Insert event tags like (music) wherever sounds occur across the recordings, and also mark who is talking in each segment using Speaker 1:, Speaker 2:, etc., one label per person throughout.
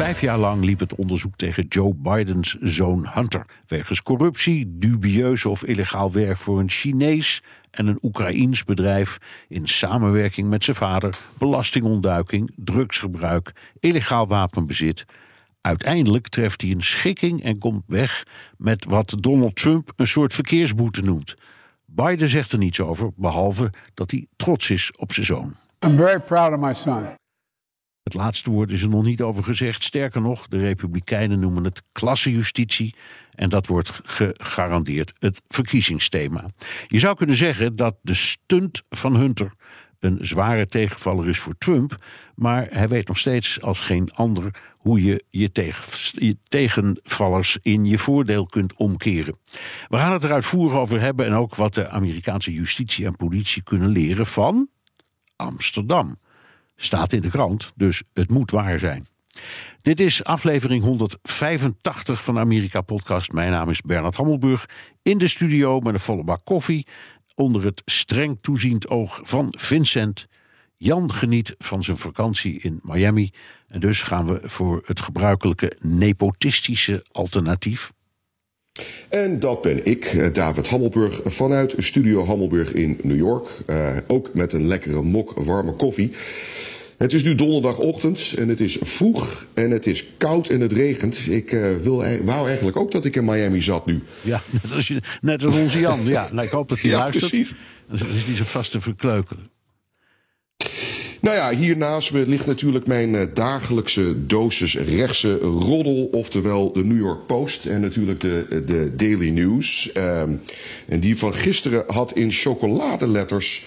Speaker 1: Vijf jaar lang liep het onderzoek tegen Joe Bidens zoon Hunter. Wegens corruptie, dubieus of illegaal werk voor een Chinees en een Oekraïens bedrijf. in samenwerking met zijn vader, belastingontduiking, drugsgebruik, illegaal wapenbezit. Uiteindelijk treft hij een schikking en komt weg met wat Donald Trump een soort verkeersboete noemt. Biden zegt er niets over, behalve dat hij trots is op zijn zoon.
Speaker 2: I'm very proud of my son.
Speaker 1: Het laatste woord is er nog niet over gezegd. Sterker nog, de Republikeinen noemen het klassejustitie. En dat wordt gegarandeerd het verkiezingsthema. Je zou kunnen zeggen dat de stunt van Hunter een zware tegenvaller is voor Trump. Maar hij weet nog steeds als geen ander hoe je je, tegen, je tegenvallers in je voordeel kunt omkeren. We gaan het er uitvoerig over hebben en ook wat de Amerikaanse justitie en politie kunnen leren van Amsterdam. Staat in de krant, dus het moet waar zijn. Dit is aflevering 185 van de Amerika Podcast. Mijn naam is Bernard Hammelburg. In de studio met een volle bak koffie. Onder het streng toeziend oog van Vincent. Jan geniet van zijn vakantie in Miami. En dus gaan we voor het gebruikelijke nepotistische alternatief.
Speaker 3: En dat ben ik, eh, David Hammelburg, vanuit Studio Hammelburg in New York. Uh, ook met een lekkere mok warme koffie. Het is nu donderdagochtend en het is vroeg en het is koud en het regent. Ik uh, wil, wou eigenlijk ook dat ik in Miami zat nu.
Speaker 1: Ja, (laughs) net als, je, net als onze Jan. Ja, nou, ik hoop dat hij
Speaker 3: ja,
Speaker 1: luistert.
Speaker 3: precies.
Speaker 1: Dan is hij zo vast te verkleukelen.
Speaker 3: Nou ja, hiernaast ligt natuurlijk mijn uh, dagelijkse dosis rechtse roddel, oftewel de New York Post en natuurlijk de, de Daily News. Uh, en die van gisteren had in chocoladeletters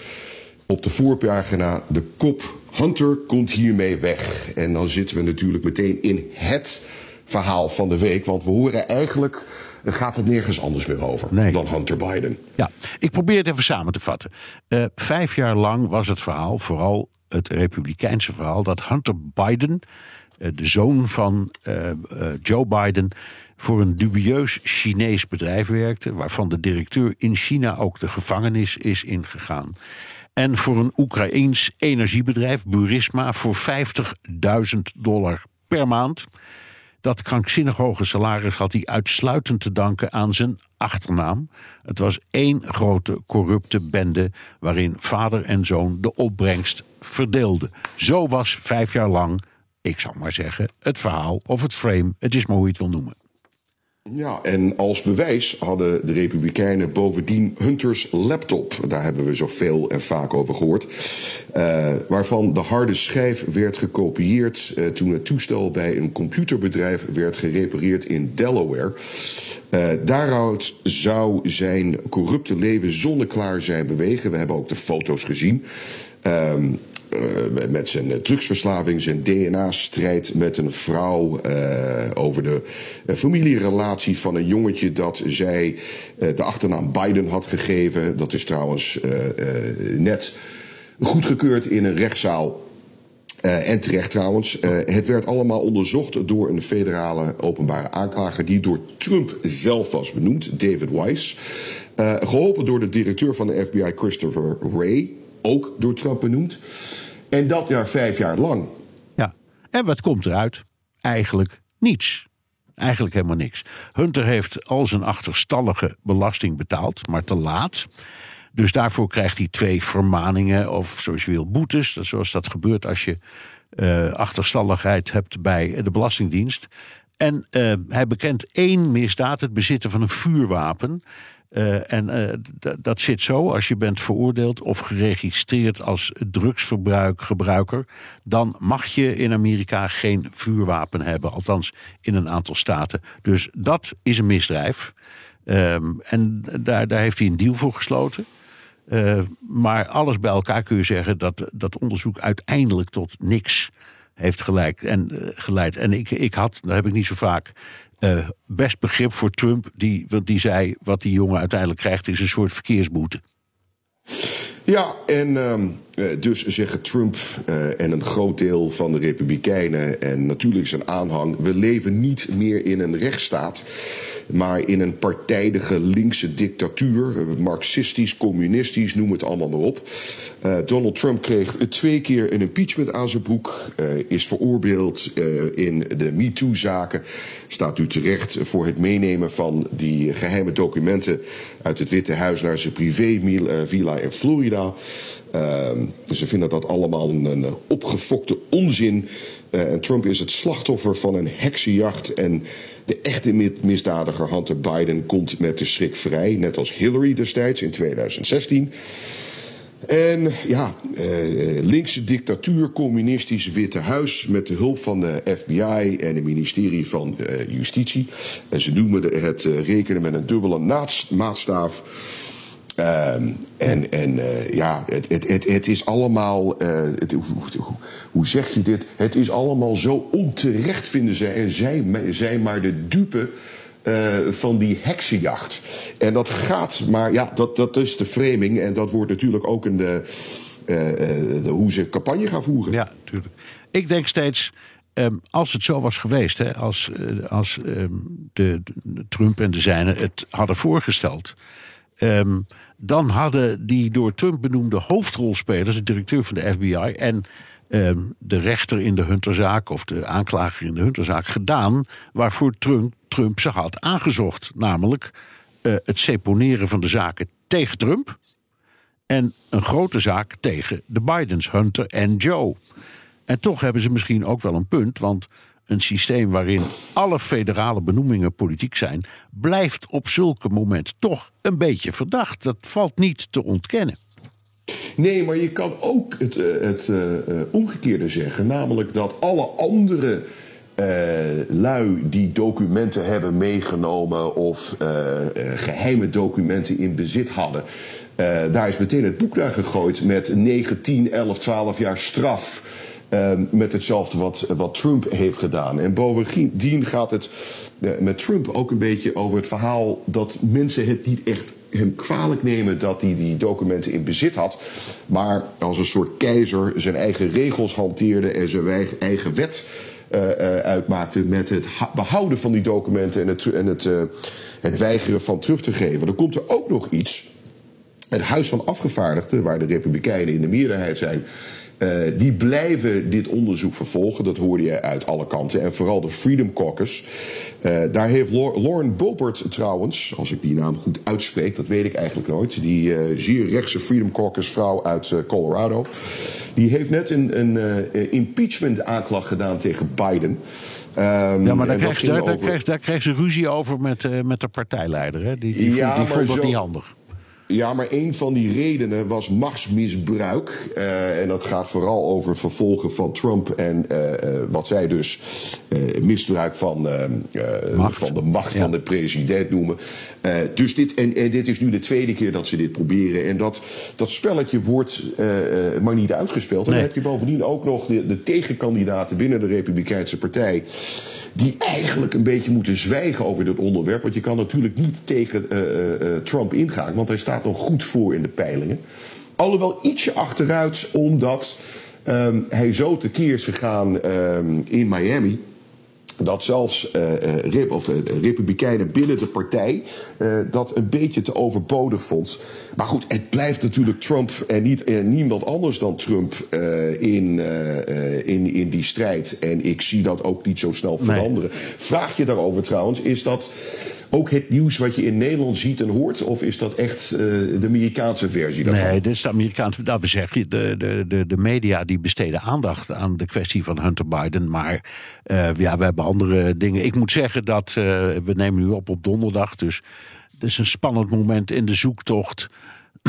Speaker 3: op de voorpagina de kop Hunter komt hiermee weg. En dan zitten we natuurlijk meteen in het verhaal van de week, want we horen eigenlijk gaat het nergens anders meer over
Speaker 1: Nee.
Speaker 3: dan Hunter Biden.
Speaker 1: Ja, ik probeer het even samen te vatten. Eh, vijf jaar lang was het verhaal, vooral het republikeinse verhaal, dat Hunter Biden, eh, de zoon van eh, eh, Joe Biden, voor een dubieus Chinees bedrijf werkte, waarvan de directeur in China ook de gevangenis is ingegaan. En voor een Oekraïens energiebedrijf, Burisma, voor 50.000 dollar per maand. Dat krankzinnig hoge salaris had hij uitsluitend te danken aan zijn achternaam. Het was één grote corrupte bende waarin vader en zoon de opbrengst verdeelden. Zo was vijf jaar lang, ik zal maar zeggen, het verhaal of het frame. Het is maar hoe je het wil noemen.
Speaker 3: Ja, en als bewijs hadden de Republikeinen bovendien Hunters laptop. Daar hebben we zoveel en vaak over gehoord. Uh, waarvan de harde schijf werd gekopieerd uh, toen het toestel bij een computerbedrijf werd gerepareerd in Delaware. Uh, daaruit zou zijn corrupte leven zonneklaar zijn bewegen. We hebben ook de foto's gezien. Um, uh, met zijn drugsverslaving, zijn DNA-strijd met een vrouw. Uh, over de familierelatie van een jongetje dat zij de achternaam Biden had gegeven. Dat is trouwens net goedgekeurd in een rechtszaal. En terecht trouwens. Het werd allemaal onderzocht door een federale openbare aanklager die door Trump zelf was benoemd, David Weiss. Geholpen door de directeur van de FBI, Christopher Wray, ook door Trump benoemd. En dat jaar vijf jaar lang.
Speaker 1: Ja, en wat komt eruit? Eigenlijk niets. Eigenlijk helemaal niks. Hunter heeft al zijn achterstallige belasting betaald, maar te laat. Dus daarvoor krijgt hij twee vermaningen of zoals je wil boetes. Zoals dat gebeurt als je uh, achterstalligheid hebt bij de Belastingdienst. En uh, hij bekent één misdaad, het bezitten van een vuurwapen. Uh, en uh, dat zit zo, als je bent veroordeeld of geregistreerd als drugsgebruiker, dan mag je in Amerika geen vuurwapen hebben, althans in een aantal staten. Dus dat is een misdrijf. Um, en daar, daar heeft hij een deal voor gesloten. Uh, maar alles bij elkaar kun je zeggen dat dat onderzoek uiteindelijk tot niks heeft gelijk en, geleid. En ik, ik had, dat heb ik niet zo vaak, uh, best begrip voor Trump. Die, want die zei, wat die jongen uiteindelijk krijgt, is een soort verkeersboete.
Speaker 3: Ja, en uh, dus zeggen Trump uh, en een groot deel van de Republikeinen en natuurlijk zijn aanhang: we leven niet meer in een rechtsstaat, maar in een partijdige linkse dictatuur, marxistisch, communistisch, noem het allemaal maar op. Donald Trump kreeg twee keer een impeachment aan zijn broek, is veroordeeld in de MeToo-zaken, staat u terecht voor het meenemen van die geheime documenten uit het Witte Huis naar zijn privé-villa in Florida. Uh, dus ze vinden dat allemaal een, opgefokte onzin. Uh, en Trump is het slachtoffer van een heksenjacht. En de echte misdadiger Hunter Biden komt met de schrik vrij. Net als Hillary destijds in 2016. En ja, uh, linkse dictatuur, communistisch Witte Huis met de hulp van de FBI en het ministerie van uh, Justitie. En ze noemen het rekenen met een dubbele maatstaaf. Um, en en uh, ja, het, het, het, het is allemaal. Het, hoe, hoe, zeg je dit? Het is allemaal zo onterecht, vinden zij. En zij zijn maar de dupe. Uh, van die heksenjacht. En dat gaat, maar ja, dat, dat is de framing. En dat wordt natuurlijk ook in de, de hoe ze campagne gaan voeren.
Speaker 1: Ja, natuurlijk. Ik denk steeds. Um, als het zo was geweest, hè, als, als um, de, Trump en de zijnen het hadden voorgesteld. Dan hadden die door Trump benoemde hoofdrolspelers, de directeur van de FBI en uh, de rechter in de Hunterzaak of de aanklager in de Hunterzaak gedaan waarvoor Trump, Trump ze had aangezocht. Namelijk uh, het seponeren van de zaken tegen Trump en een grote zaak tegen de Bidens, Hunter en Joe. En toch hebben ze misschien ook wel een punt, want een systeem waarin alle federale benoemingen politiek zijn, blijft op zulke momenten toch een beetje verdacht. Dat valt niet te ontkennen.
Speaker 3: Nee, maar je kan ook het, eh, het uh, omgekeerde zeggen, namelijk dat alle andere lui die documenten hebben meegenomen of geheime documenten in bezit hadden. daar is meteen het boek naar gegooid met 9, 10, 11, 12 jaar straf. Ehm, met hetzelfde wat, wat Trump heeft gedaan. En bovendien gaat het uh, met Trump ook een beetje over het verhaal dat mensen het niet echt hem kwalijk nemen dat hij die documenten in bezit had. Maar als een soort keizer zijn eigen regels hanteerde en zijn eigen wet uh, uh, uitmaakte met het behouden van die documenten en het, en het, het weigeren van terug te geven. Dan komt er ook nog iets. Het Huis van Afgevaardigden, waar de Republikeinen in de meerderheid zijn, uh, die blijven dit onderzoek vervolgen. Dat hoorde je uit alle kanten. En vooral de Freedom Caucus. Uh, daar heeft Lauren Boebert trouwens, als ik die naam goed uitspreek, dat weet ik eigenlijk nooit. Die uh, zeer rechtse Freedom Caucus vrouw uit Colorado. Die heeft net een, een impeachment aanklacht gedaan tegen Biden.
Speaker 1: Um, ja, maar daar daar, over... daar, daar krijgt ze ruzie over met, met de partijleider. Hè? Die, die, ja, vond, die vond dat zo... niet handig.
Speaker 3: Ja, maar een van die redenen was machtsmisbruik. Uh, en dat gaat vooral over het vervolgen van Trump en uh, uh, wat zij dus misbruik van, van de macht ja. van de president noemen. dus dit, en, en, dit is nu de tweede keer dat ze dit proberen. En dat, dat spelletje wordt maar niet uitgespeeld. En nee. dan heb je bovendien ook nog de, de tegenkandidaten binnen de Republikeinse Partij die eigenlijk een beetje moeten zwijgen over dit onderwerp. Want je kan natuurlijk niet tegen uh, uh, Trump ingaan, want hij staat nog goed voor in de peilingen. Alhoewel ietsje achteruit, omdat um, hij zo tekeer is gegaan um, in Miami dat zelfs uh, Rep, of, uh, republikeinen binnen de partij uh, dat een beetje te overbodig vond. Maar goed, het blijft natuurlijk Trump en niet, niemand anders dan Trump in, in, in die strijd. En ik zie dat ook niet zo snel veranderen. Nee. Vraag je daarover trouwens, is dat ook het nieuws wat je in Nederland ziet en hoort? Of is dat echt uh, de Amerikaanse versie daarvan?
Speaker 1: Nee, is de Amerikaanse. Dat we zeggen, de, de, de, de media die besteden aandacht aan de kwestie van Hunter Biden. Maar uh, ja, we hebben andere dingen. Ik moet zeggen dat uh, we nemen nu op op donderdag. Dus Het is een spannend moment in de zoektocht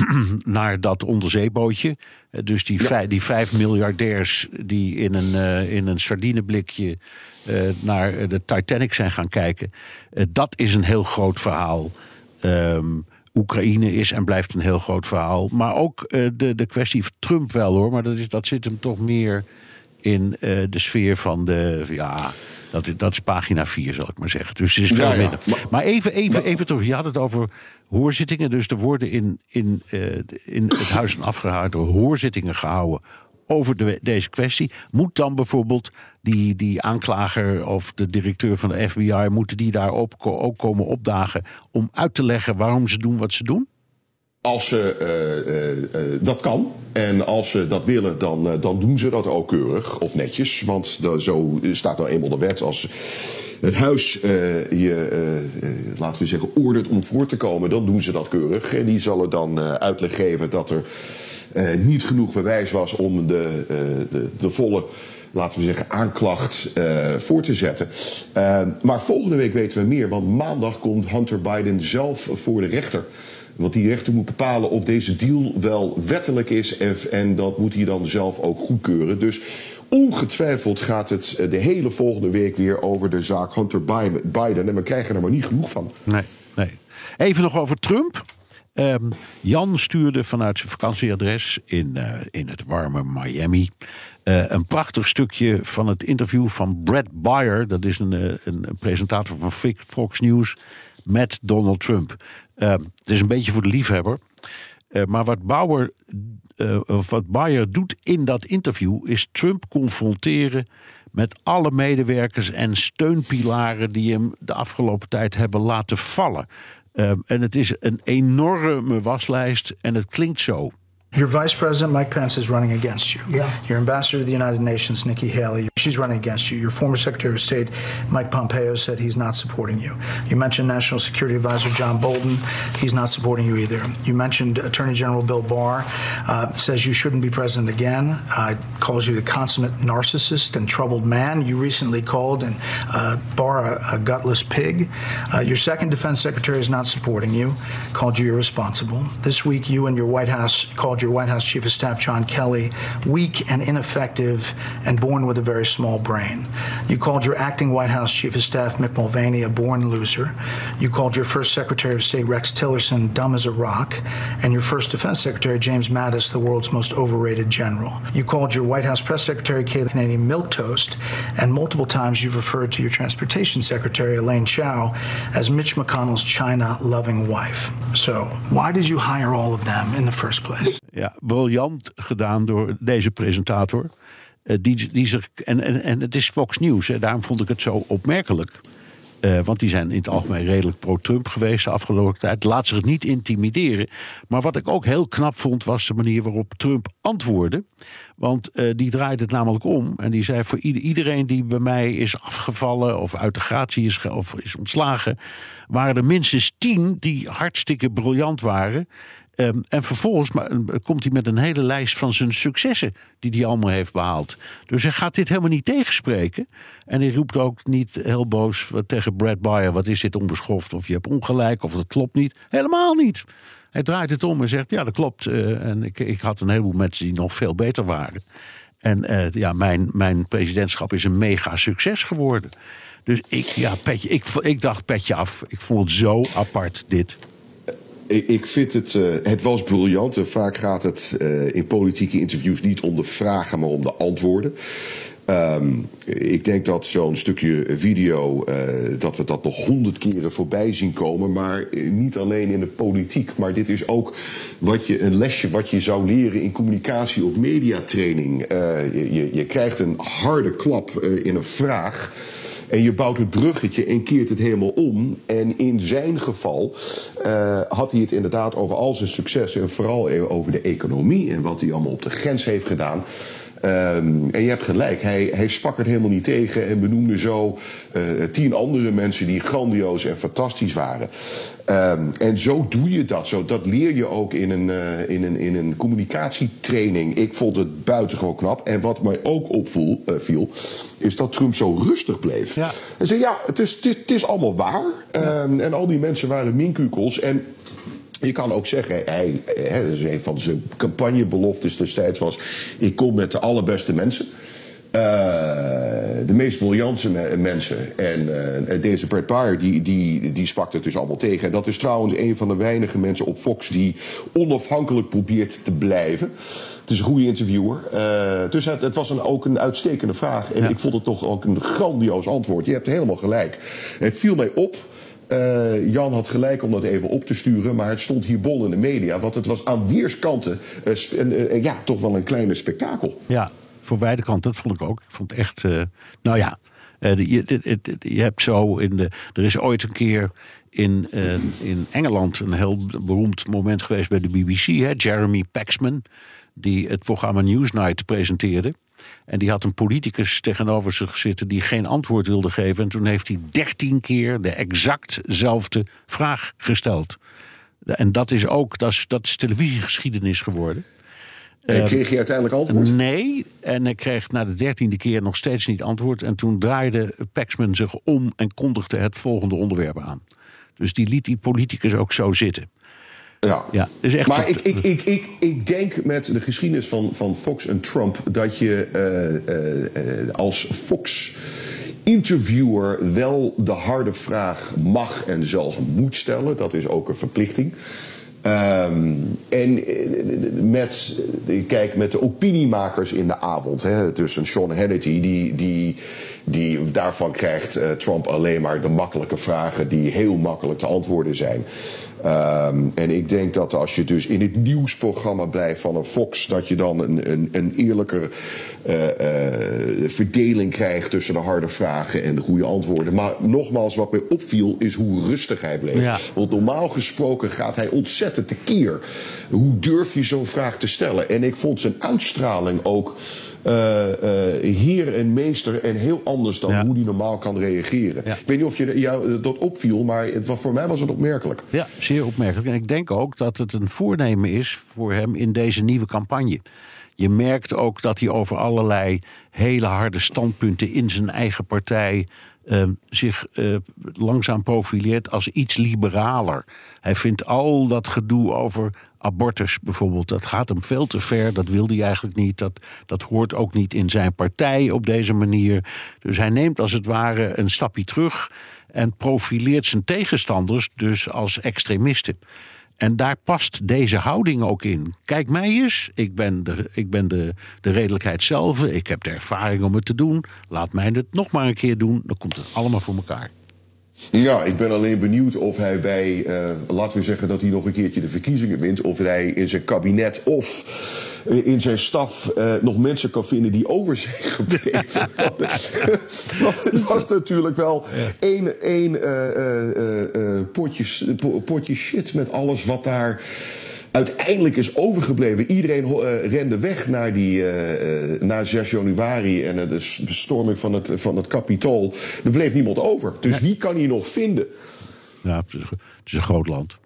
Speaker 1: (clears throat) naar dat onderzeebootje. Eh, Dus die, vijf, die vijf miljardairs die in een, eh, in een sardineblikje eh, naar de Titanic zijn gaan kijken. Dat is een heel groot verhaal. Ehm, Oekraïne is en blijft een heel groot verhaal. Maar ook de, de kwestie van Trump wel hoor. Maar dat, is, dat zit hem toch meer in de sfeer van de. Ja, dat, is- dat is pagina 4, zal ik maar zeggen. Dus het is veel
Speaker 3: Ja, ja.
Speaker 1: minder.
Speaker 3: Maar-
Speaker 1: Maar even, even, even terug. Je had het over hoorzittingen. Dus er worden in, in, eh, in het Huis van Afgehaarden hoorzittingen gehouden over de, deze kwestie. Moet dan bijvoorbeeld die, die aanklager of de directeur van de FBI... moeten die daar ook komen opdagen om uit te leggen waarom ze doen wat ze doen?
Speaker 3: Als ze eh, eh, eh, dat kan en als ze dat willen, dan, dan doen ze dat ook keurig of netjes. Want zo staat nou eenmaal de wet. Als het huis je, laten we zeggen, ordert om voor te komen, dan doen ze dat keurig. En die zullen dan uitleg geven dat er niet genoeg bewijs was om de, de, de volle laten we zeggen, aanklacht voor te zetten. Maar volgende week weten we meer, want maandag komt Hunter Biden zelf voor de rechter. Want die rechter moet bepalen of deze deal wel wettelijk is en, en dat moet hij dan zelf ook goedkeuren. Dus ongetwijfeld gaat het eh, de hele volgende week weer over de zaak Hunter Bi- Biden. En we krijgen er maar niet genoeg van.
Speaker 1: Nee, nee. Even nog over Trump. Ehm, Jan stuurde vanuit zijn vakantieadres in, eh, in het warme Miami. eh, een prachtig stukje van het interview van Brad Beyer. Dat is een, een, een presentator van Fox News. Met Donald Trump. Ehm, het is een beetje voor de liefhebber. Eh, maar wat Bauer, eh, wat Bayer doet in dat interview is Trump confronteren met alle medewerkers en steunpilaren die hem de afgelopen tijd hebben laten vallen. Eh, en het is een enorme waslijst en het klinkt zo.
Speaker 4: Your vice president, Mike Pence, is running against you.
Speaker 5: Yeah.
Speaker 4: Your ambassador to the United Nations, Nikki Haley, she's running against you. Your former Secretary of State, Mike Pompeo, said he's not supporting you. You mentioned National Security Advisor John Bolton. He's not supporting you either. You mentioned Attorney General Bill Barr, uh, says you shouldn't be president again, uh, calls you the consummate narcissist and troubled man. You recently called and uh, Barr a, a gutless pig. Uh, your second defense secretary is not supporting you, called you irresponsible. This week, you and your White House called your White House Chief of Staff, John Kelly, weak and ineffective and born with a very small brain. You called your acting White House Chief of Staff, Mick Mulvaney, a born loser. You called your first Secretary of State, Rex Tillerson, dumb as a rock. And your first Defense Secretary, James Mattis, the world's most overrated general. You called your White House Press Secretary, Kayleigh Canadian, milquetoast. And multiple times you've referred to your Transportation Secretary, Elaine Chao, as Mitch McConnell's China loving wife. So, why did you hire all of them in the first place?
Speaker 1: Ja, briljant gedaan door deze presentator. Eh, die, die zich, en, en, en het is Fox News, daarom vond ik het zo opmerkelijk. Eh, want die zijn in het algemeen redelijk pro-Trump geweest de afgelopen tijd. Laat zich niet intimideren. Maar wat ik ook heel knap vond, was de manier waarop Trump antwoordde. Want eh, die draaide het namelijk om. En die zei: voor ieder- iedereen die bij mij is afgevallen. of uit de gratie is, of is ontslagen. waren er minstens tien die hartstikke briljant waren. Ehm, en vervolgens maar, eh, komt hij met een hele lijst van zijn successen die hij allemaal heeft behaald. Dus hij gaat dit helemaal niet tegenspreken. En hij roept ook niet heel boos tegen Brad Bayer: wat is dit onbeschoft? Of je hebt ongelijk, of dat klopt niet. Helemaal niet. Hij draait het om en zegt: ja, dat klopt. Eh, en ik, ik had een heleboel mensen die nog veel beter waren. En eh, ja, mijn, mijn presidentschap is een mega succes geworden. Dus ik, ja, petje, ik, ik dacht petje af. Ik vond het zo apart, dit.
Speaker 3: Ik, ik vind het, eh, het was briljant. Vaak gaat het eh, in politieke interviews niet om de vragen, maar om de antwoorden. Ehm, ik denk dat zo'n stukje video, eh, dat we dat nog honderd keren voorbij zien komen. Maar niet alleen in de politiek. Maar dit is ook wat je, een lesje wat je zou leren in communicatie of mediatraining. Je, je, krijgt een harde klap in een vraag. En je bouwt het bruggetje en keert het helemaal om. En in zijn geval eh, had hij het inderdaad over al zijn successen. En vooral over de economie en wat hij allemaal op de grens heeft gedaan. Ehm, en je hebt gelijk, hij, hij sprak er helemaal niet tegen en benoemde zo uh, tien andere mensen die grandioos en fantastisch waren. Um, en zo doe je dat. Zo, dat leer je ook in een, uh, in, een, in een communicatietraining. Ik vond het buitengewoon knap. En wat mij ook opviel, uh, viel, is dat Trump zo rustig bleef. Ja. En zei: Ja, het is, het is, het is allemaal waar. Ja. Um, en al die mensen waren minkukels. En je kan ook zeggen, hij, hè, dus een van zijn campagnebeloftes destijds was: ik kom met de allerbeste mensen. Uh, de meest briljante me mensen. En uh, deze Brett Baer, die, die, die sprak het dus allemaal tegen. En dat is trouwens een van de weinige mensen op Fox die onafhankelijk probeert te blijven. Het is een goede interviewer. Uh, dus het, het was een, ook een uitstekende vraag. En ja. ik vond het toch ook een grandioos antwoord. Je hebt helemaal gelijk. Het viel mij op. Uh, Jan had gelijk om dat even op te sturen, maar het stond hier bol in de media. Want het was aan weerskanten uh, ja, toch wel een kleine spektakel.
Speaker 1: Ja, voor beide kanten, dat vond ik ook. Ik vond het echt, nou ja, je, je, hebt zo in de. Er is ooit een keer in, in Engeland een heel beroemd moment geweest bij de BBC. Hè? Jeremy Paxman, die het programma Newsnight presenteerde. En die had een politicus tegenover zich zitten die geen antwoord wilde geven. En toen heeft hij dertien keer de exactzelfde vraag gesteld. En dat is ook, dat is, dat is televisiegeschiedenis geworden.
Speaker 3: En kreeg je uiteindelijk antwoord?
Speaker 1: Nee, en ik kreeg na de dertiende keer nog steeds niet antwoord. En toen draaide Paxman zich om en kondigde het volgende onderwerp aan. Dus die liet die politicus ook zo zitten.
Speaker 3: Ja,
Speaker 1: ja is echt
Speaker 3: maar ik, ik, ik, ik, ik denk met de geschiedenis van, van Fox en Trump dat je uh, uh, als Fox interviewer wel de harde vraag mag en zelfs moet stellen. Dat is ook een verplichting. Um, en met, kijk, met de opiniemakers in de avond, hè, tussen Sean Hannity, die, die, die daarvan krijgt Trump alleen maar de makkelijke vragen die heel makkelijk te antwoorden zijn. Um, en ik denk dat als je dus in het nieuwsprogramma blijft van een Fox, dat je dan een, een, een eerlijker uh, uh, verdeling krijgt tussen de harde vragen en de goede antwoorden. Maar nogmaals, wat mij opviel is hoe rustig hij bleef. Ja. Want normaal gesproken gaat hij ontzettend tekeer. Hoe durf je zo'n vraag te stellen? En ik vond zijn uitstraling ook. Uh, uh, heer en meester en heel anders dan ja. hoe die normaal kan reageren. Ja. Ik weet niet of je jou dat opviel, maar het, voor mij was het opmerkelijk.
Speaker 1: Ja, zeer opmerkelijk. En ik denk ook dat het een voornemen is voor hem in deze nieuwe campagne. Je merkt ook dat hij over allerlei hele harde standpunten in zijn eigen partij uh, zich uh, langzaam profileert als iets liberaler. Hij vindt al dat gedoe over abortus bijvoorbeeld, dat gaat hem veel te ver. Dat wilde hij eigenlijk niet. Dat, dat hoort ook niet in zijn partij op deze manier. Dus hij neemt als het ware een stapje terug en profileert zijn tegenstanders dus als extremisten. En daar past deze houding ook in. Kijk mij eens, ik ben, de, ik ben de, de redelijkheid zelf. Ik heb de ervaring om het te doen. Laat mij het nog maar een keer doen. Dan komt het allemaal voor elkaar.
Speaker 3: Ja, ik ben alleen benieuwd of hij bij, uh, laten we zeggen dat hij nog een keertje de verkiezingen wint, of hij in zijn kabinet of in zijn staf uh, nog mensen kan vinden die over zijn (laughs) gebleven. Want het was natuurlijk wel één, één uh, potje, potje shit met alles wat daar uiteindelijk is overgebleven. Iedereen uh, rende weg naar, die, uh, naar 6 januari en de bestorming van het, van het Capitool. Er bleef niemand over. Dus wie kan hier nog vinden?
Speaker 1: Ja, het is, het is een groot land.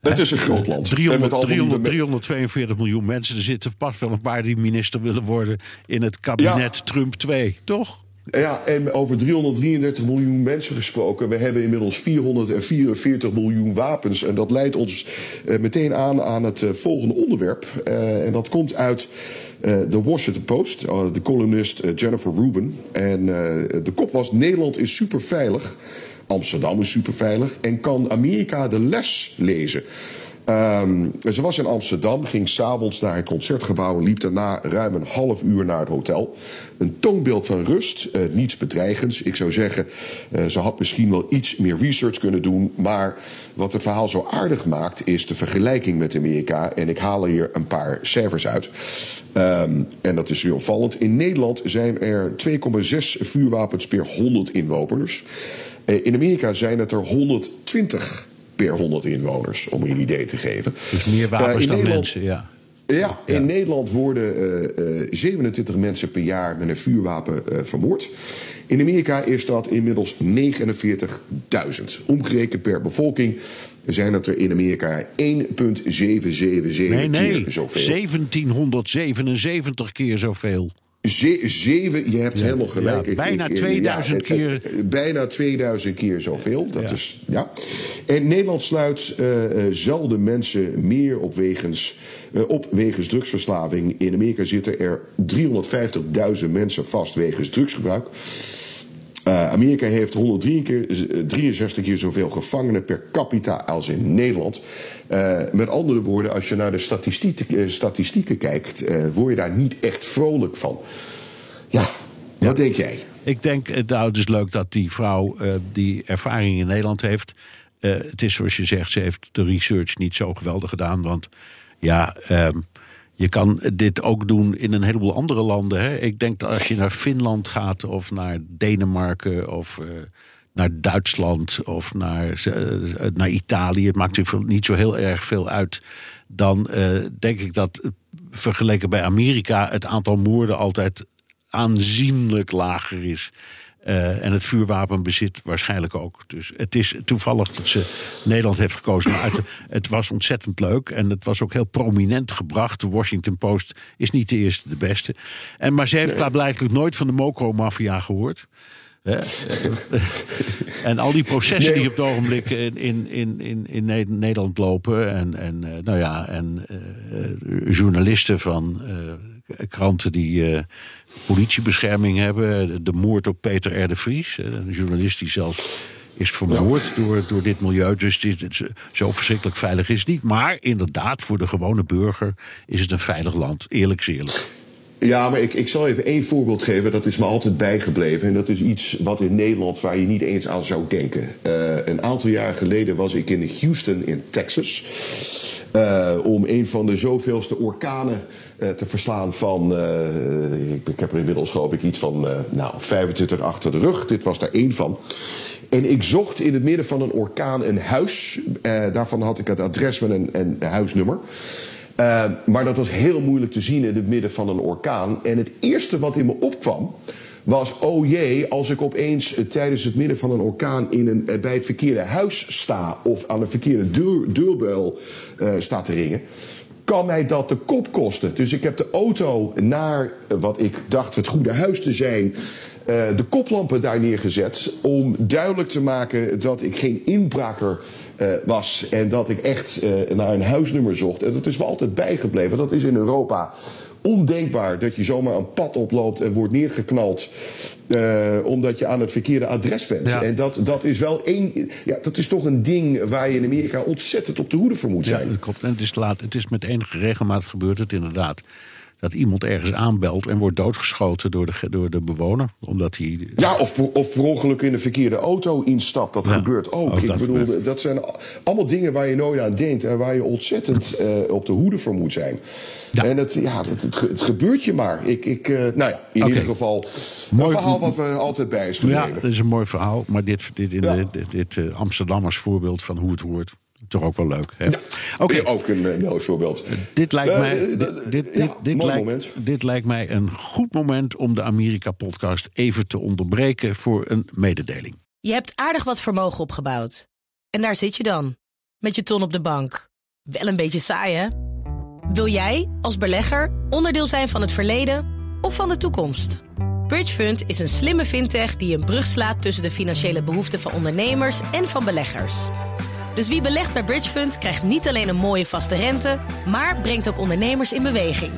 Speaker 3: Het is een groot land.
Speaker 1: 300, 300, 342 miljoen mensen. Er zitten pas wel een paar die minister willen worden in het kabinet ja. Trump 2, toch?
Speaker 3: Ja, en over 333 miljoen mensen gesproken. We hebben inmiddels 444 miljoen wapens. En dat leidt ons uh, meteen aan aan het uh, volgende onderwerp. Uh, en dat komt uit de Washington Post. de columnist Jennifer Rubin. En de kop was: Nederland is superveilig. Amsterdam is superveilig. En kan Amerika de les lezen? Um, ze was in Amsterdam, ging s'avonds naar het concertgebouw en liep daarna ruim een half uur naar het hotel. Een toonbeeld van rust, uh, niets bedreigends. Ik zou zeggen, uh, ze had misschien wel iets meer research kunnen doen. Maar wat het verhaal zo aardig maakt, is de vergelijking met Amerika. En ik haal hier een paar cijfers uit. Um, en dat is heel opvallend. In Nederland zijn er 2,6 vuurwapens per 100 inwoners. Uh, in Amerika zijn het er 120 per 100 inwoners, om je een idee te geven.
Speaker 1: Dus meer wapens uh, dan mensen, ja.
Speaker 3: Ja, in Nederland worden uh, uh, 27 mensen per jaar met een vuurwapen uh, vermoord. In Amerika is dat inmiddels 49.000. Omgerekend per bevolking zijn dat er in Amerika 1,777
Speaker 1: nee, nee,
Speaker 3: keer zoveel.
Speaker 1: 1777 keer zoveel.
Speaker 3: Ze zeven, je hebt helemaal gelijk.
Speaker 1: Ja, bijna ik, 2000 ja, keer.
Speaker 3: bijna 2000 keer zoveel. Dat Is, ja. En Nederland sluit uh, zelden mensen meer op wegens, uh, op wegens drugsverslaving. In Amerika zitten er 350.000 mensen vast wegens drugsgebruik. Uh, Amerika heeft 163 keer zoveel gevangenen per capita als in Nederland. Uh, met andere woorden, als je naar de statistieken, statistieken kijkt, word je daar niet echt vrolijk van. Ja, wat denk jij?
Speaker 1: Ik denk, nou, het is leuk dat die vrouw die ervaring in Nederland heeft. het is zoals je zegt, ze heeft de research niet zo geweldig gedaan. Want ja, ehm, je kan dit ook doen in een heleboel andere landen. Hè? Ik denk dat als je naar Finland gaat of naar Denemarken of uh, naar Duitsland of naar, uh, naar Italië, het maakt niet zo heel erg veel uit. Dan uh, denk ik dat vergeleken bij Amerika het aantal moorden altijd aanzienlijk lager is. Uh, en het vuurwapenbezit waarschijnlijk ook. Dus het is toevallig dat ze Nederland heeft gekozen. Uit het was ontzettend leuk en het was ook heel prominent gebracht. De Washington Post is niet de eerste, de beste. En, maar ze heeft daar blijkbaar nooit van de Mokro-maffia gehoord. (laughs) en al die processen die op het ogenblik in, in, in, in Nederland lopen. En, en, uh, nou ja, en uh, journalisten van kranten die politiebescherming hebben. De moord op Peter R. de Vries, een journalist die zelf is vermoord door, door dit milieu. Dus dit, zo verschrikkelijk veilig is het niet. Maar inderdaad, voor de gewone burger is het een veilig land. Eerlijk eerlijk.
Speaker 3: Ja, maar ik, ik zal even één voorbeeld geven. Dat is me altijd bijgebleven. En dat is iets wat in Nederland waar je niet eens aan zou denken. Uh, een aantal jaar geleden was ik in Houston in Texas. Uh, om een van de zoveelste orkanen uh, te verslaan van... Ik, ik, heb er inmiddels geloof ik iets van nou, 25 achter de rug. Dit was daar één van. En ik zocht in het midden van een orkaan een huis. daarvan had ik het adres met een, een huisnummer. Uh, maar dat was heel moeilijk te zien in het midden van een orkaan. En het eerste wat in me opkwam was: oh jee, als ik opeens uh, tijdens het midden van een orkaan in een, uh, bij het verkeerde huis sta of aan een verkeerde deur, deurbel sta te ringen. Kan mij dat de kop kosten? Dus ik heb de auto naar wat ik dacht het goede huis te zijn, de koplampen daar neergezet. Om duidelijk te maken dat ik geen inbraker was. En dat ik echt uh, naar een huisnummer zocht. En dat is me altijd bijgebleven. Dat is in Europa ondenkbaar dat je zomaar een pad oploopt en wordt neergeknald. Uh, omdat je aan het verkeerde adres bent. Ja. En dat, dat is wel één. Ja, dat is toch een ding waar je in Amerika ontzettend op de hoede voor moet zijn.
Speaker 1: Ja, dat klopt. En het is laat. Het is met enige regelmaat gebeurd het inderdaad dat iemand ergens aanbelt en wordt doodgeschoten door de, door de bewoner. Omdat hij...
Speaker 3: Ja, of, of per ongeluk in de verkeerde auto instapt. Dat ja, gebeurt ook. ook. Ik dat bedoel, gebeurt. dat zijn allemaal dingen waar je nooit aan denkt en waar je ontzettend uh, op de hoede voor moet zijn. Ja. En het, ja, het, het, het, gebeurt je maar. Ik, ik, uh, nou ja, in okay. ieder geval mooi, een verhaal wat we altijd bij is gebleven.
Speaker 1: Ja, dat is een mooi verhaal. Maar dit, dit, in ja. de, dit, dit uh, Amsterdammers voorbeeld van hoe het hoort toch ook wel leuk. Hè? Ja,
Speaker 3: okay. Ook een uh, mooi voorbeeld.
Speaker 1: Dit lijkt, uh, mij, dit, dit, ja, dit, lijkt, dit lijkt mij een goed moment om de Amerika-podcast even te onderbreken voor een mededeling.
Speaker 6: Je hebt aardig wat vermogen opgebouwd. En daar zit je dan, met je ton op de bank. Wel een beetje saai, hè? Wil jij, als belegger, onderdeel zijn van het verleden of van de toekomst? Bridgefund is een slimme fintech die een brug slaat tussen de financiële behoeften van ondernemers en van beleggers. Dus wie belegt bij Bridgefund krijgt niet alleen een mooie vaste rente, maar brengt ook ondernemers in beweging.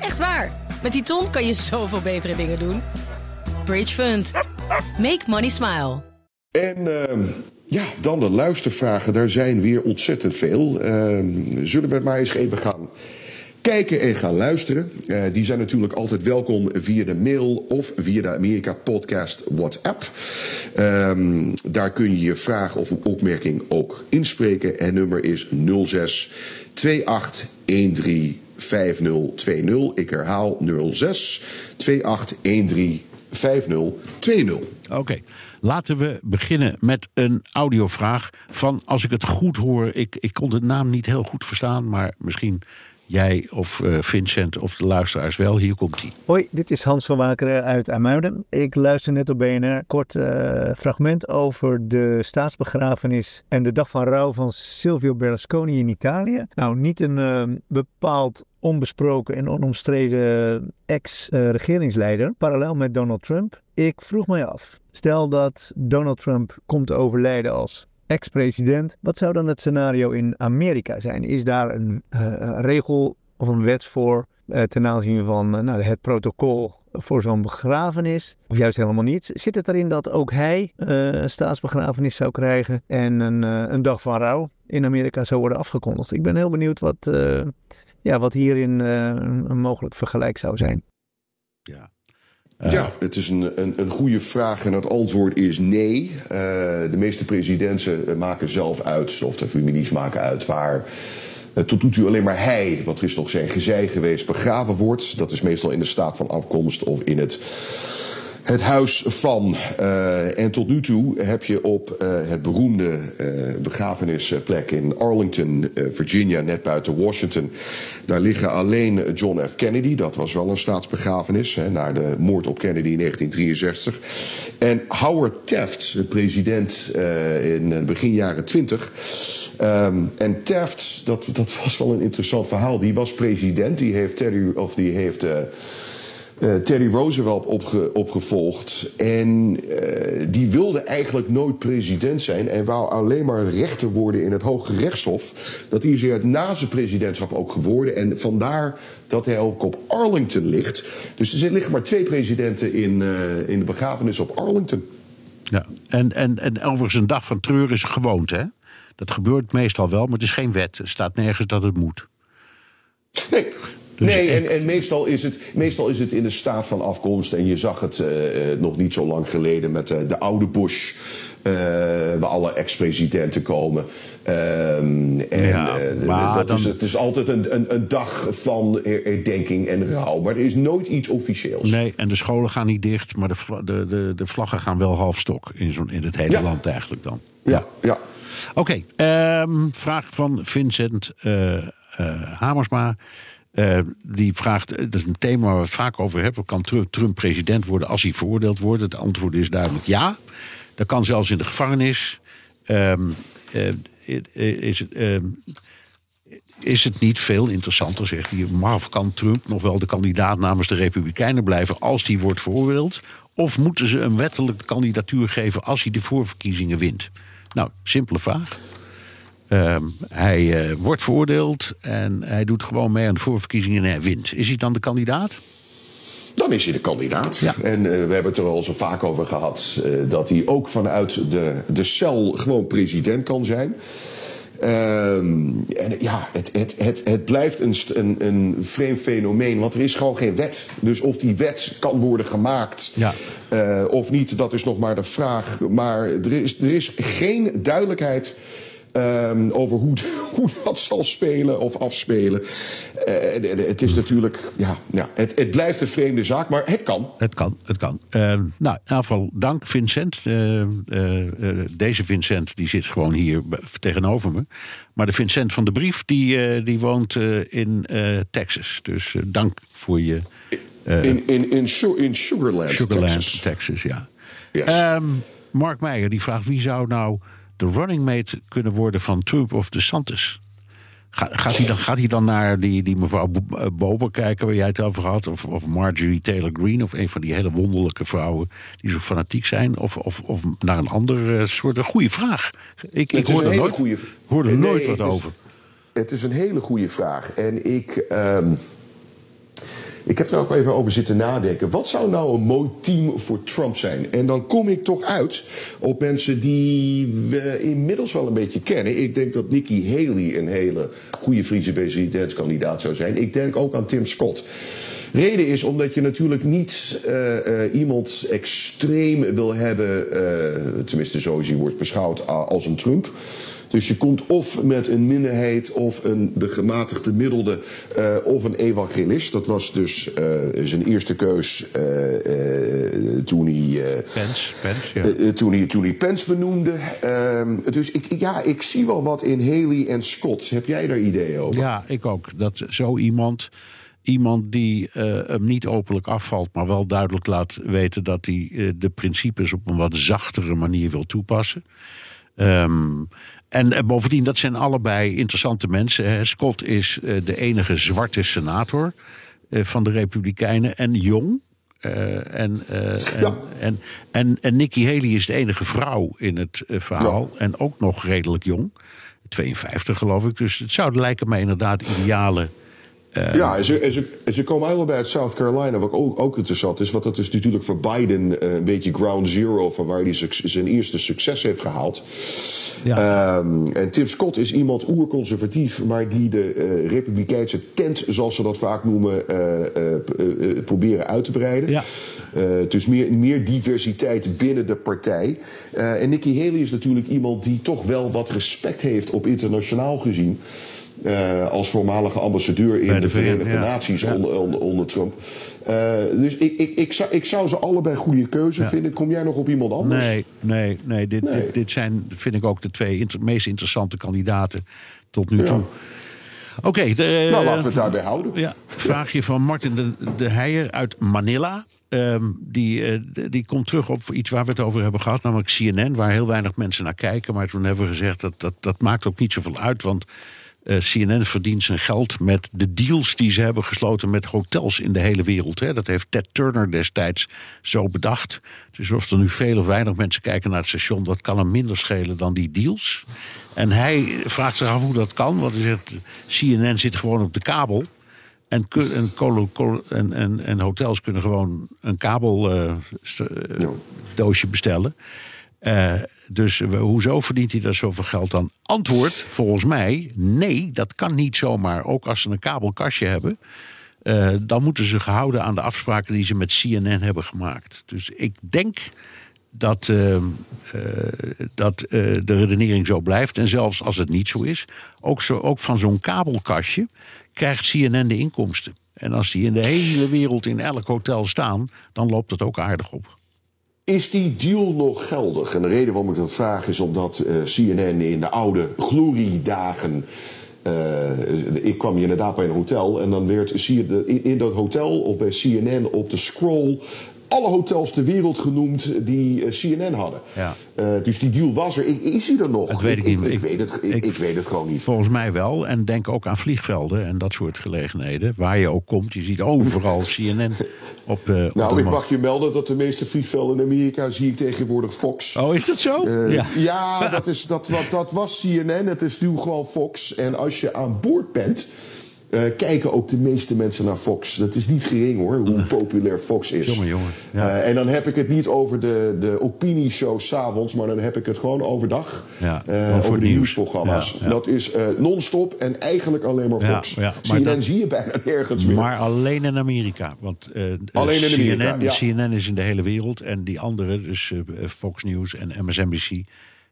Speaker 6: Echt waar. Met die ton kan je zoveel betere dingen doen. Bridgefund. Make money smile.
Speaker 3: En uh, ja, dan de luistervragen. Daar zijn weer ontzettend veel. Uh, zullen we maar eens even gaan kijken en gaan luisteren. Uh, die zijn natuurlijk altijd welkom via de mail of via de Amerika Podcast WhatsApp. Um, daar kun je je vraag of een opmerking ook inspreken. En nummer is 06 2813 5020. Ik herhaal 06 2813 5020.
Speaker 1: Oké, laten we beginnen met een audiovraag van, als ik het goed hoor, ik, ik kon de naam niet heel goed verstaan, maar misschien jij of uh, Vincent of de luisteraars wel. Hier komt hij.
Speaker 5: Hoi, dit is Hans van Wakeren uit Amuiden. Ik luister net op BNR. Kort uh, fragment over de staatsbegrafenis en de dag van rouw van Silvio Berlusconi in Italië. Nou, niet een uh, bepaald onbesproken en onomstreden ex-regeringsleider, parallel met Donald Trump. Ik vroeg mij af, stel dat Donald Trump komt overlijden als ex-president. Wat zou dan het scenario in Amerika zijn? Is daar een uh, regel of een wet voor uh, ten aanzien van uh, nou, het protocol voor zo'n begrafenis? Of juist helemaal niet? Zit het erin dat ook hij een staatsbegrafenis zou krijgen en een, een dag van rouw in Amerika zou worden afgekondigd? Ik ben heel benieuwd wat, ja, wat hierin een mogelijk vergelijk zou zijn.
Speaker 3: Ja. Uh, ja, het is een, een, een, goede vraag en het antwoord is nee. Uh, de meeste presidenten maken zelf uit, of de families maken uit, waar uh, tot nu toe alleen maar hij, wat er is nog zijn gezij geweest, begraven wordt. Dat is meestal in de staat van afkomst of in het het huis van. Uh, en tot nu toe heb je op uh, het beroemde uh, begrafenisplek in Arlington, Virginia, net buiten Washington. Daar liggen alleen John F. Kennedy. Dat was wel een staatsbegrafenis, hè, na de moord op Kennedy in 1963. En Howard Taft, de president in begin jaren 20. Um, en Taft, dat, dat was wel een interessant verhaal. Die was president, die heeft Teddy, of die heeft uh, Teddy Roosevelt opge, opgevolgd. En uh, die wilde eigenlijk nooit president zijn en wou alleen maar rechter worden in het Hoge Rechtshof. Dat is hij na zijn presidentschap ook geworden. En vandaar dat hij ook op Arlington ligt. Dus er liggen maar twee presidenten in, uh, in de begrafenis op Arlington.
Speaker 1: Ja, en, en, en overigens een dag van treur is gewoonte, hè? Dat gebeurt meestal wel, maar het is geen wet. Er staat nergens dat het moet.
Speaker 3: Nee, dus nee, en, en meestal, is het, meestal is het in de staat van afkomst. En je zag het uh, nog niet zo lang geleden met uh, de oude Bush. Uh, waar alle ex-presidenten komen. Um, en ja, dat dan... is, het is altijd een, een, een dag van herdenking en rouw. Maar er is nooit iets officieels.
Speaker 1: Nee, en de scholen gaan niet dicht. Maar de, de, de, de vlaggen gaan wel half stok in, zo'n in het hele ja. land eigenlijk dan.
Speaker 3: Ja, ja.
Speaker 1: Oké, okay, um, vraag van Vincent Hamersma. Uh, die vraagt, dat is een thema waar we het vaak over hebben. Kan Trump president worden als hij veroordeeld wordt? Het antwoord is duidelijk ja. Dat kan zelfs in de gevangenis. Um, uh, is, het, uh, is het niet veel interessanter, zegt hij. Maar kan Trump nog wel de kandidaat namens de Republikeinen blijven als die wordt veroordeeld? Of moeten ze een wettelijke kandidatuur geven als hij de voorverkiezingen wint? Nou, simpele vraag. Uh, hij uh, wordt veroordeeld en hij doet gewoon mee aan de voorverkiezingen en hij wint. Is hij dan de kandidaat?
Speaker 3: Dan is hij de kandidaat. Ja. En uh, we hebben het er al zo vaak over gehad uh, dat hij ook vanuit de, de cel gewoon president kan zijn. Um, en ja, het, het, het, het blijft een, een, een vreemd fenomeen, want er is gewoon geen wet. Dus of die wet kan worden gemaakt ja. uh, of niet, dat is nog maar de vraag. Maar er is, er is geen duidelijkheid Um, over hoe, (laughs) hoe dat zal spelen of afspelen. Uh, het is natuurlijk, ja, ja het, het, blijft een vreemde zaak, maar het kan.
Speaker 1: Het kan, het kan. Uh, nou, in ieder geval dank Vincent. Uh, deze Vincent die zit gewoon hier tegenover me. Maar de Vincent van de brief die, die woont in Texas. Dus dank voor je...
Speaker 3: in, in, in, in Sugarland,
Speaker 1: Sugarland,
Speaker 3: Texas.
Speaker 1: Texas ja. Yes. Um, Mark Meijer die vraagt wie zou nou de running mate kunnen worden van Trump of DeSantis? Gaat hij dan, gaat hij dan naar die, die mevrouw eh, Bober kijken waar jij het over had? Of, of Marjorie Taylor Greene? Of een van die hele wonderlijke vrouwen die zo fanatiek zijn? Of, of, of naar een ander soort? Een goede vraag. Ik, ik hoor er nooit, goeie... hoor er nooit wat over.
Speaker 3: Het is een hele goede vraag. En ik. Um... Ik heb er ook even over zitten nadenken. Wat zou nou een mooi team voor Trump zijn? En dan kom ik toch uit op mensen die we inmiddels wel een beetje kennen. Ik denk dat Nikki Haley een hele goede vice-presidentskandidaat zou zijn. Ik denk ook aan Tim Scott. Reden is omdat je natuurlijk niet uh, uh, iemand extreem wil hebben, uh, tenminste hij wordt beschouwd, als een Trump. Dus je komt of met een minderheid of een, de gematigde middelde uh, of een evangelist. Dat was dus uh, zijn eerste keus uh, toen hij...
Speaker 1: Pence, Pence
Speaker 3: ja. toen, hij, toen hij Pence benoemde. Ehm, dus ik, ja, ik zie wel wat in Haley en Scott. Heb jij daar ideeën over?
Speaker 1: Ja, ik ook. Dat zo iemand iemand die uh, hem niet openlijk afvalt, maar wel duidelijk laat weten dat hij uh, de principes op een wat zachtere manier wil toepassen. Um, en uh, bovendien, dat zijn allebei interessante mensen. Scott is de enige zwarte senator van de Republikeinen en jong. en, ja. en, en, en, Nikki Haley is de enige vrouw in het verhaal. Ja. En ook nog redelijk jong. 52 geloof ik. Dus het zou lijken mij inderdaad ideale
Speaker 3: uh, ja, en ze, en, ze, en ze komen allebei uit South Carolina, wat ook, ook interessant is. Want dat is natuurlijk voor Biden uh, een beetje ground zero van waar hij zijn eerste succes heeft gehaald. Ja. Um, en Tim Scott is iemand oerconservatief, maar die de uh, Republikeinse tent, zoals ze dat vaak noemen, proberen uit te breiden. Ja. dus meer, meer diversiteit binnen de partij. en Nikki Haley is natuurlijk iemand die toch wel wat respect heeft op internationaal gezien. Uh, als voormalige ambassadeur in de, de, Verenigde ja. Naties ja. Onder, onder, onder, Trump. Uh, dus ik, ik, ik, zou, ik zou ze allebei goede keuze ja. vinden. Kom jij nog op iemand anders?
Speaker 1: Nee, nee, nee. Dit, nee. dit, dit zijn, vind ik ook de twee inter, meest interessante kandidaten tot nu toe. Oké, okay,
Speaker 3: nou, laten we het daarbij houden.
Speaker 1: Ja, vraagje van Martin de, de Heijer uit Manila. Um, die, uh, die komt terug op iets waar we het over hebben gehad, namelijk CNN, waar heel weinig mensen naar kijken. Maar toen hebben we gezegd dat dat, dat maakt ook niet zoveel uit, want CNN verdient zijn geld met de deals die ze hebben gesloten met hotels in de hele wereld. Hè. Dat heeft Ted Turner destijds zo bedacht. Dus of er nu veel of weinig mensen kijken naar het station, dat kan hem minder schelen dan die deals. En hij vraagt zich af hoe dat kan, want hij zegt: CNN zit gewoon op de kabel. En, en, en, en hotels kunnen gewoon een kabeldoosje uh, bestellen. Uh, dus hoezo verdient hij daar zoveel geld aan? Antwoord, volgens mij, nee, dat kan niet zomaar. Ook als ze een kabelkastje hebben. Uh, dan moeten ze gehouden aan de afspraken die ze met CNN hebben gemaakt. Dus ik denk dat, uh, dat de redenering zo blijft. En zelfs als het niet zo is, ook, zo, ook van zo'n kabelkastje krijgt CNN de inkomsten. En als die in de hele wereld in elk hotel staan, dan loopt het ook aardig op.
Speaker 3: Is die deal nog geldig? En de reden waarom ik dat vraag is omdat uh, CNN in de oude gloriedagen. Uh, ik kwam inderdaad bij een hotel en dan werd in dat hotel of bij CNN op de scroll alle hotels ter wereld genoemd die uh, CNN hadden. Ja. Uh, dus die deal was er. Is hij er nog?
Speaker 1: Dat weet ik, ik niet.
Speaker 3: Ik, ik, weet het, ik, weet het gewoon niet.
Speaker 1: Volgens mij wel. En denk ook aan vliegvelden en dat soort gelegenheden. Waar je ook komt. Je ziet overal (laughs) CNN op. Uh,
Speaker 3: nou,
Speaker 1: op
Speaker 3: ik mag je melden dat de meeste vliegvelden in Amerika zie ik tegenwoordig Fox.
Speaker 1: Oh, is dat zo?
Speaker 3: ja, ja dat, is, dat, dat, dat was CNN. Het is nu gewoon Fox. En als je aan boord bent uh, kijken ook de meeste mensen naar Fox. Dat is niet gering hoor, hoe populair Fox is.
Speaker 1: Jongen, jongen.
Speaker 3: Ja. Uh, en dan heb ik het niet over de, de opinieshow s'avonds, maar dan heb ik het gewoon overdag. Ja, uh, over de nieuws. nieuwsprogramma's. Ja. Dat is non-stop en eigenlijk alleen maar Fox. Ja, CNN dat, zie je bijna nergens meer.
Speaker 1: Maar alleen in Amerika. Want
Speaker 3: alleen in Amerika,
Speaker 1: CNN is in de hele wereld. En die andere, dus Fox News en MSNBC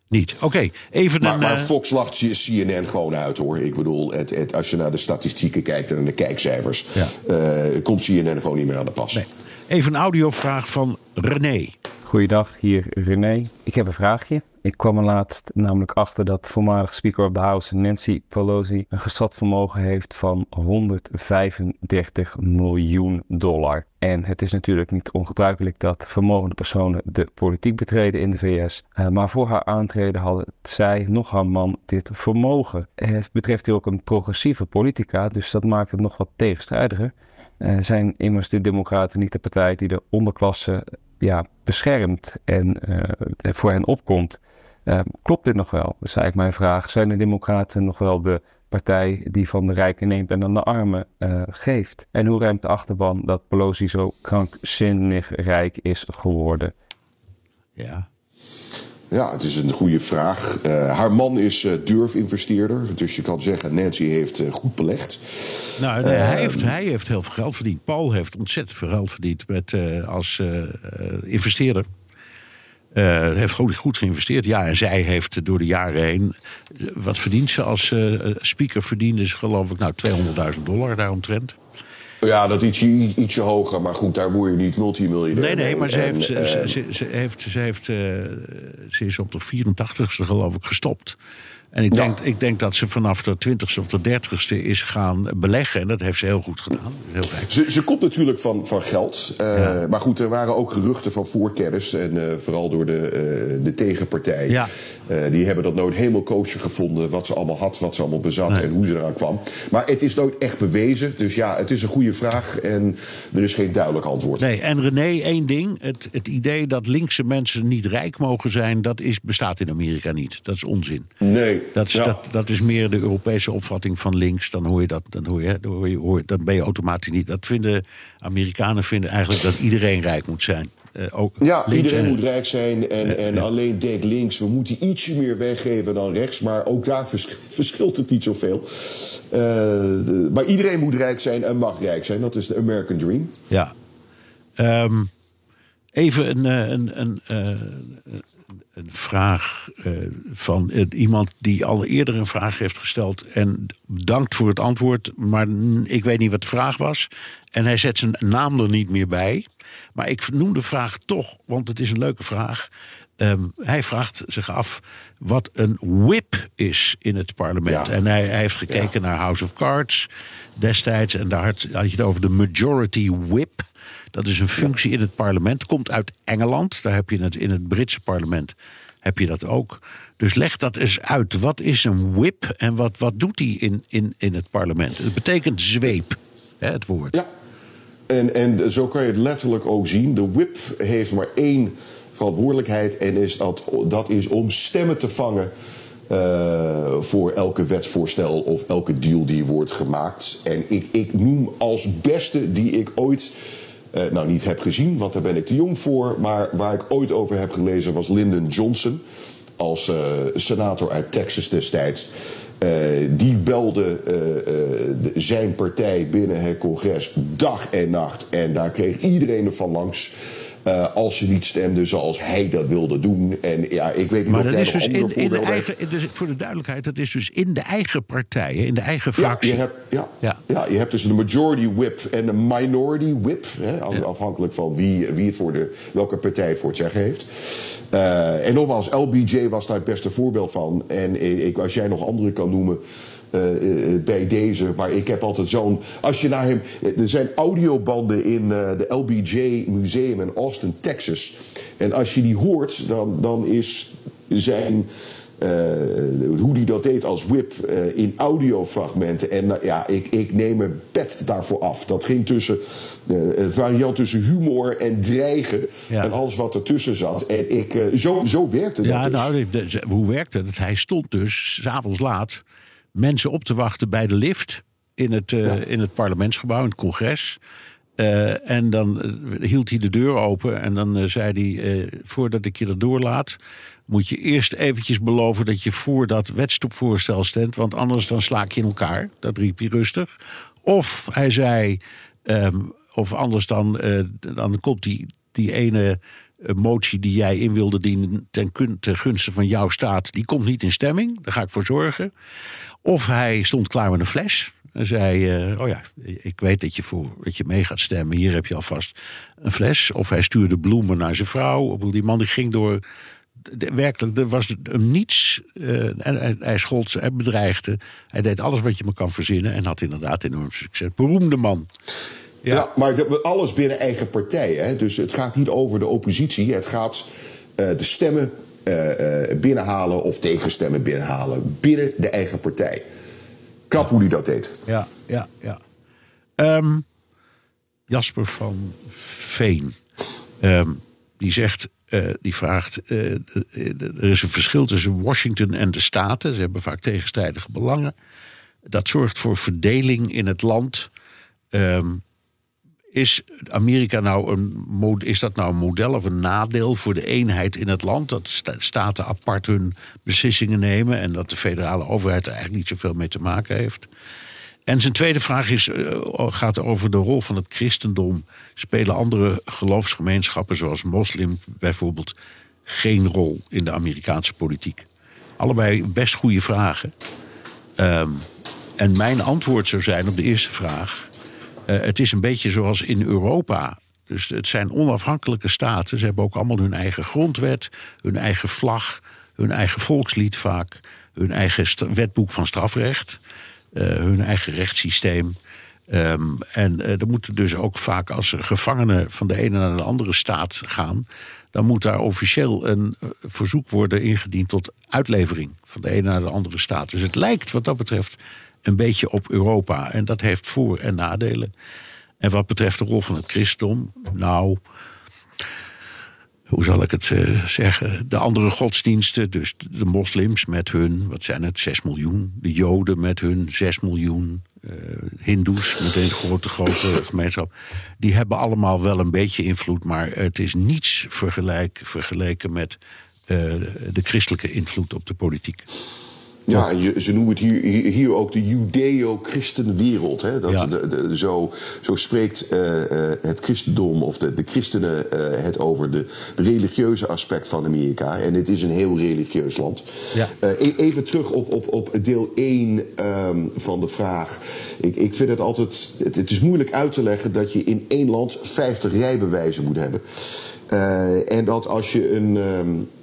Speaker 1: niet. Oké, okay, even
Speaker 3: maar,
Speaker 1: een...
Speaker 3: Maar Fox lacht CNN gewoon uit hoor. Ik bedoel, het, het, als je naar de statistieken kijkt en naar de kijkcijfers... Ja. Uh, komt CNN gewoon niet meer aan de pas.
Speaker 1: Nee. Even een audiovraag van René.
Speaker 7: Goeiedag, hier René. Ik heb een vraagje. Ik kwam er laatst namelijk achter dat voormalig Speaker of the House Nancy Pelosi een geschat vermogen heeft van 135 miljoen dollar. En het is natuurlijk niet ongebruikelijk dat vermogende personen de politiek betreden in de VS. Uh, maar voor haar aantreden hadden zij nog haar man dit vermogen. Het betreft ook een progressieve politica, dus dat maakt het nog wat tegenstrijdiger. Uh, zijn immers de Democraten niet de partij die de onderklasse ja, beschermt en voor hen opkomt. Uh, klopt dit nog wel? Dat is eigenlijk mijn vraag. Zijn de Democraten nog wel de partij die van de rijken neemt en aan de armen uh, geeft? En hoe ruimt de achterban dat Pelosi zo krankzinnig rijk is geworden?
Speaker 1: Ja.
Speaker 3: Ja, het is een goede vraag. Uh, haar man is uh, durfinvesteerder. Dus je kan zeggen, Nancy heeft uh, goed belegd.
Speaker 1: Nou, nee, hij, heeft, hij heeft heel veel geld verdiend. Paul heeft ontzettend veel geld verdiend met, als investeerder. Uh, heeft goed, goed geïnvesteerd. Ja, en zij heeft door de jaren heen. Wat verdient ze als uh, speaker? Verdiende ze, geloof ik, nou 200.000 dollar daaromtrent.
Speaker 3: Ja, dat ietsje, ietsje hoger, maar goed, daar word je niet multimiljonair.
Speaker 1: Nee, nee, maar ze, heeft, ze, ze, ze, heeft, ze, heeft, uh, ze is op de 84ste, geloof ik, gestopt. En ik denk, ik denk dat ze vanaf de 20ste of de 30ste is gaan beleggen. En dat heeft ze heel goed gedaan. Heel
Speaker 3: ze, ze komt natuurlijk van, van geld. Uh, ja. Maar goed, er waren ook geruchten van voorkennis. En uh, vooral door de, uh, de tegenpartij.
Speaker 1: Ja.
Speaker 3: Die hebben dat nooit helemaal koosje gevonden. Wat ze allemaal had, wat ze allemaal bezat nee. en hoe ze eraan kwam. Maar het is nooit echt bewezen. Dus ja, het is een goede vraag. En er is geen duidelijk antwoord.
Speaker 1: Nee, en René, één ding. Het, het idee dat linkse mensen niet rijk mogen zijn. Dat is, bestaat in Amerika niet. Dat is onzin.
Speaker 3: Nee.
Speaker 1: Dat is, ja. dat, dat is meer de Europese opvatting van links. Dan hoor je dat, dan hoor je, dan hoor je, hoor, dan ben je automatisch niet. Dat vinden Amerikanen vinden eigenlijk dat iedereen rijk moet zijn. Uh, ook
Speaker 3: ja, iedereen
Speaker 1: en,
Speaker 3: moet rijk zijn. En, uh, en alleen denkt links, we moeten ietsje meer weggeven dan rechts. Maar ook daar vers, verschilt het niet zoveel. De, maar iedereen moet rijk zijn en mag rijk zijn. Dat is de American Dream.
Speaker 1: Ja. Um, even een, een, een, een een vraag uh, van uh, iemand die al eerder een vraag heeft gesteld. En bedankt voor het antwoord, maar ik weet niet wat de vraag was. En hij zet zijn naam er niet meer bij. Maar ik noem de vraag toch, want het is een leuke vraag. Um, hij vraagt zich af wat een whip is in het parlement. Ja. En hij, hij, heeft gekeken ja. naar House of Cards destijds. En daar had, had je het over de majority whip. Dat is een functie in het parlement. Komt uit Engeland. Daar heb je het in het Britse parlement heb je dat ook. Dus leg dat eens uit. Wat is een whip en wat, wat doet die in, in, in het parlement? Het betekent zweep, hè, het woord.
Speaker 3: Ja, en, en zo kan je het letterlijk ook zien. De whip heeft maar één verantwoordelijkheid en is dat, dat is om stemmen te vangen. Uh, voor elke wetsvoorstel of elke deal die wordt gemaakt. En ik, ik noem als beste die ik ooit uh, nou niet heb gezien, want daar ben ik te jong voor. Maar waar ik ooit over heb gelezen was Lyndon Johnson. Als uh, senator uit Texas destijds. Uh, die belde de, zijn partij binnen het congres dag en nacht. En daar kreeg iedereen ervan langs. Uh, als ze niet stemden zoals hij dat wilde doen. En ja, ik weet niet
Speaker 1: maar
Speaker 3: of
Speaker 1: dat is dus in, in de eigen, dus voor de duidelijkheid, dat is dus in de eigen partijen, in de eigen fractie.
Speaker 3: Ja, je hebt, ja,
Speaker 1: Ja.
Speaker 3: ja. je hebt dus de majority whip en de minority whip. Hè. Afhankelijk van wie, wie het voor de, welke partij het voor het zeggen heeft. Eh, en nogmaals, LBJ was daar het beste voorbeeld van. En ik, als jij nog andere kan noemen. Eh, eh, bij deze, maar ik heb altijd zo'n. Als je naar hem. Er zijn audiobanden in eh, de LBJ Museum in Austin, Texas. En als je die hoort, dan, dan is zijn. eh, hoe die dat deed als whip eh, in audiofragmenten. En ja, ik, ik neem mijn pet daarvoor af. Dat ging tussen eh, een variant tussen humor en dreigen.
Speaker 1: Ja.
Speaker 3: En alles wat ertussen zat. En ik, eh, zo, zo werkte dat
Speaker 1: Ja,
Speaker 3: dus.
Speaker 1: nou, hoe werkte het? Hij stond dus s'avonds laat mensen op te wachten bij de lift in het, eh, in het parlementsgebouw, in het congres. Eh, en dan eh, hield hij de deur open en dan zei hij: Voordat ik je erdoor laat, moet je eerst eventjes beloven dat je voor dat wetstoepvoorstel stemt, want anders dan sla ik je in elkaar. Dat riep hij rustig. Of hij zei: ehm, Of anders dan, dan komt die, die ene motie die jij in wilde dienen ten, ten gunste van jouw staat, die komt niet in stemming. Daar ga ik voor zorgen. Of hij stond klaar met een fles. En zei, eh, oh ja, ik weet dat je, voor, dat je mee gaat stemmen. Hier heb je alvast een fles. Of hij stuurde bloemen naar zijn vrouw. Die man die ging door... de- Werkelijk, er was hem niets. eh, en hij, hij schold ze, hij bedreigde. Hij deed alles wat je me kan verzinnen. En had inderdaad enorm succes. Beroemde man.
Speaker 3: Ja, maar de- alles binnen eigen partij. Hè? Dus het gaat niet over de oppositie. Het gaat eh, de stemmen binnenhalen of tegenstemmen binnenhalen binnen de eigen partij. Knap hoe die dat deed.
Speaker 1: Ja, ja, ja. Ehm, Jasper van Veen. Ehm, die zegt, eh, die vraagt. eh, eh, er is een verschil tussen Washington en de Staten. Ze hebben vaak tegenstrijdige belangen. Dat zorgt voor verdeling in het land. Ehm, is Amerika nou een, is dat nou een model of een nadeel voor de eenheid in het land? Dat sta- staten apart hun beslissingen nemen en dat de federale overheid er eigenlijk niet zoveel mee te maken heeft. En zijn tweede vraag is, eh, gaat over de rol van het christendom. Spelen andere geloofsgemeenschappen, zoals moslim bijvoorbeeld, geen rol in de Amerikaanse politiek? Allebei best goede vragen. Ehm, en mijn antwoord zou zijn op de eerste vraag. Uh, het is een beetje zoals in Europa. Dus het zijn onafhankelijke staten. Ze hebben ook allemaal hun eigen grondwet, hun eigen vlag, hun eigen volkslied vaak, hun eigen wetboek van strafrecht, uh, hun eigen rechtssysteem. Um, en uh, er moeten dus ook vaak als gevangenen van de ene naar de andere staat gaan, dan moet daar officieel een verzoek worden ingediend tot uitlevering van de ene naar de andere staat. Dus het lijkt wat dat betreft een beetje op Europa. En dat heeft voor- en nadelen. En wat betreft de rol van het christendom, nou, hoe zal ik het uh, zeggen? De andere godsdiensten, dus de moslims met hun, wat zijn het, 6 miljoen. De joden met hun 6 miljoen. Uh, Hindoes met een grote, grote (clears throat) gemeenschap. Die hebben allemaal wel een beetje invloed, maar het is niets vergelijk, vergeleken met uh, de christelijke invloed op de politiek.
Speaker 3: Ja, je, ze noemen het hier, hier ook de Judeo-christenwereld. Hè? Dat,
Speaker 1: Ja.
Speaker 3: de, de, zo, zo spreekt uh, uh, het christendom of de, de christenen uh, het over de, religieuze aspect van Amerika. En het is een heel religieus land.
Speaker 1: Ja.
Speaker 3: E even terug op, op, op deel 1 um, van de vraag. Ik, ik vind het altijd. Het, het is moeilijk uit te leggen dat je in één land 50 rijbewijzen moet hebben. Uh, en dat als je een,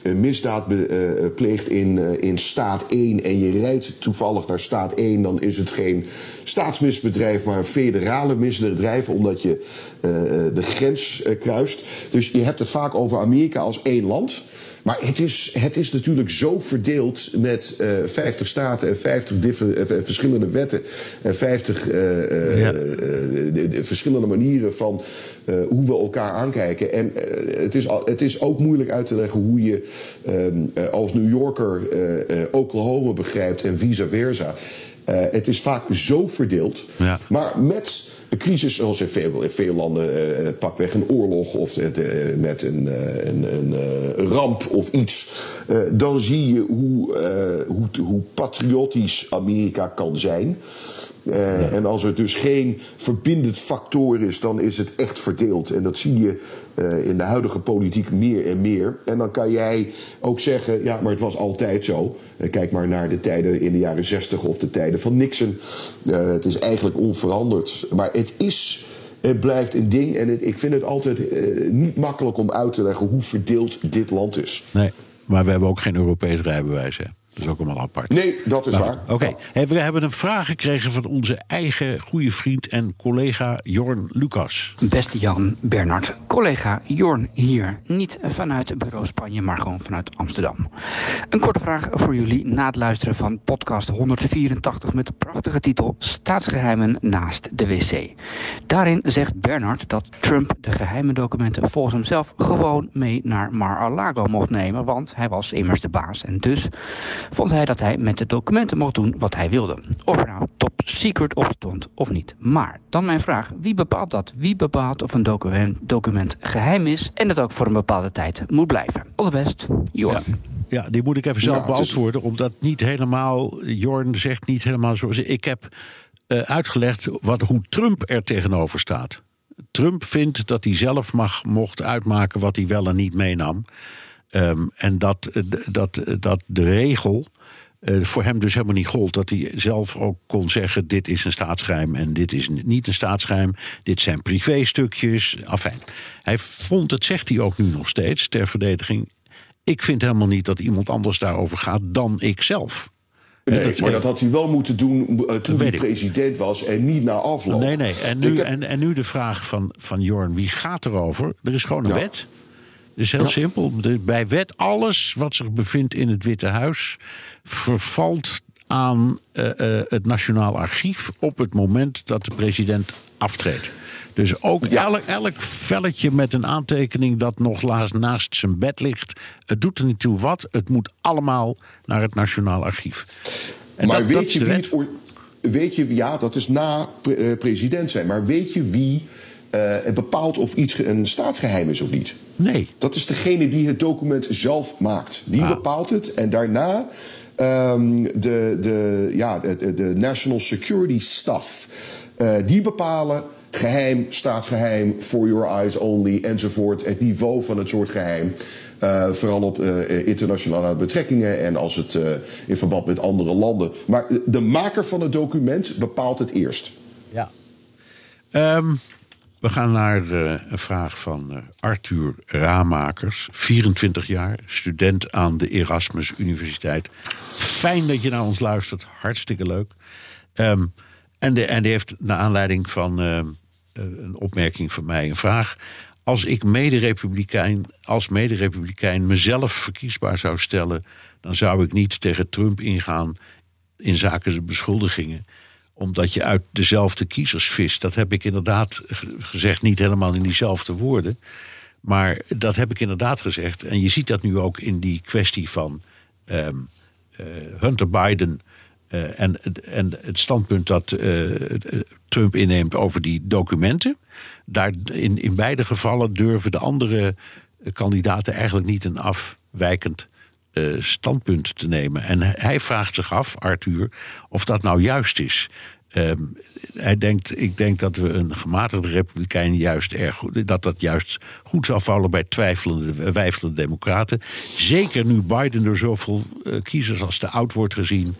Speaker 3: een misdaad be, uh, pleegt in, in staat 1 en je rijdt toevallig naar staat 1, dan is het geen staatsmisbedrijf, maar een federale misdrijf, omdat je de grens kruist. Dus je hebt het vaak over Amerika als één land. Maar het is, het is natuurlijk zo verdeeld met uh, 50 staten en 50 uh, verschillende wetten en 50 uh, ja. de, de verschillende manieren van hoe we elkaar aankijken. En het, is, het is ook moeilijk uit te leggen hoe je als New Yorker Oklahoma begrijpt en vice versa. het is vaak zo verdeeld.
Speaker 1: Ja.
Speaker 3: Maar met een crisis, zoals in veel, in veel landen, uh, pakweg een oorlog of uh, met een, een, een, een, ramp of iets, dan zie je hoe, hoe, hoe patriotisch Amerika kan zijn. Ja. En als er dus geen verbindend factor is, dan is het echt verdeeld. En dat zie je in de huidige politiek meer en meer. En dan kan jij ook zeggen, ja, maar het was altijd zo. Kijk maar naar de tijden in de jaren 60 of de tijden van Nixon. het is eigenlijk onveranderd. Maar het is het blijft een ding. En het, ik vind het altijd uh, niet makkelijk om uit te leggen hoe verdeeld dit land is.
Speaker 1: Nee, maar we hebben ook geen Europees rijbewijs. Hè? Dat is ook allemaal apart.
Speaker 3: Nee, dat is
Speaker 1: maar,
Speaker 3: waar.
Speaker 1: Oké, okay. ja. we hebben een vraag gekregen van onze eigen goede vriend en collega Jorn Lucas.
Speaker 8: Beste Jan Bernard, collega Jorn hier. Niet vanuit Bureau Spanje, maar gewoon vanuit Amsterdam. Een korte vraag voor jullie na het luisteren van podcast 184 met de prachtige titel Staatsgeheimen naast de wc. Daarin zegt Bernard dat Trump de geheime documenten volgens hemzelf gewoon mee naar Mar-a-Lago mocht nemen, want hij was immers de baas en dus vond hij dat hij met de documenten mocht doen wat hij wilde. Of er nou top secret op stond of niet. Maar dan mijn vraag, wie bepaalt dat? Wie bepaalt of een document, document geheim is en dat ook voor een bepaalde tijd moet blijven? All the best, Jorn.
Speaker 1: Ja. Ja, die moet ik even zelf ja, beantwoorden, is... omdat niet helemaal, Jorn zegt niet helemaal zoals ik heb uh, uitgelegd wat, hoe Trump er tegenover staat. Trump vindt dat hij zelf mag, mocht uitmaken wat hij wel en niet meenam. Um, en dat, dat, dat de regel uh, voor hem dus helemaal niet gold. Dat hij zelf ook kon zeggen: dit is een staatsgeheim en dit is niet een staatsgeheim. Dit zijn privéstukjes. Afijn. Hij vond, het zegt hij ook nu nog steeds ter verdediging. Ik vind helemaal niet dat iemand anders daarover gaat dan ikzelf.
Speaker 3: Nee, dat, maar dat had hij wel moeten doen uh, toen hij president was en niet na afloop.
Speaker 1: Nee, nee. En nu, en, en nu de vraag van, van Jorn: wie gaat erover? Er is gewoon een ja. wet. Het is heel ja. simpel. De, bij wet, alles wat zich bevindt in het Witte Huis vervalt aan uh, uh, het Nationaal Archief op het moment dat de president aftreedt. Dus ook ja. elk, elk velletje met een aantekening dat nog naast zijn bed ligt, het doet er niet toe wat. Het moet allemaal naar het Nationaal Archief.
Speaker 3: En maar dat, weet, dat je wie het, weet je, ja, dat is na pre president zijn, maar weet je wie uh, bepaalt of iets een staatsgeheim is of niet.
Speaker 1: Nee.
Speaker 3: Dat is degene die het document zelf maakt. Die ah. bepaalt het en daarna um, de, de, ja, de, de National Security Staff. Uh, die bepalen geheim, staatsgeheim, for your eyes only enzovoort. Het niveau van het soort geheim. Uh, vooral op uh, internationale betrekkingen en als het uh, in verband met andere landen. Maar de maker van het document bepaalt het eerst.
Speaker 1: Ja. Um, we gaan naar een vraag van Arthur Raamakers, 24 jaar, student aan de Erasmus Universiteit. Fijn dat je naar ons luistert, hartstikke leuk. Um, en, die heeft naar aanleiding van een opmerking van mij een vraag als ik mede-republikein, als mede-republikein mezelf verkiesbaar zou stellen, dan zou ik niet tegen Trump ingaan in zaken beschuldigingen omdat je uit dezelfde kiezers vist. Dat heb ik inderdaad gezegd, niet helemaal in diezelfde woorden. Maar dat heb ik inderdaad gezegd. En je ziet dat nu ook in die kwestie van um, Hunter Biden. Uh, en, en het standpunt dat uh, Trump inneemt over die documenten. Daar in, in beide gevallen durven de andere kandidaten eigenlijk niet een afwijkend uh, standpunt te nemen. En hij vraagt zich af, Arthur, of dat nou juist is. Uh, hij denkt, ik denk dat we een gematigde republikein juist erg goed, dat dat juist goed zal vallen bij twijfelende, wijfelende democraten. Zeker nu Biden door zoveel uh, kiezers als te oud wordt gezien.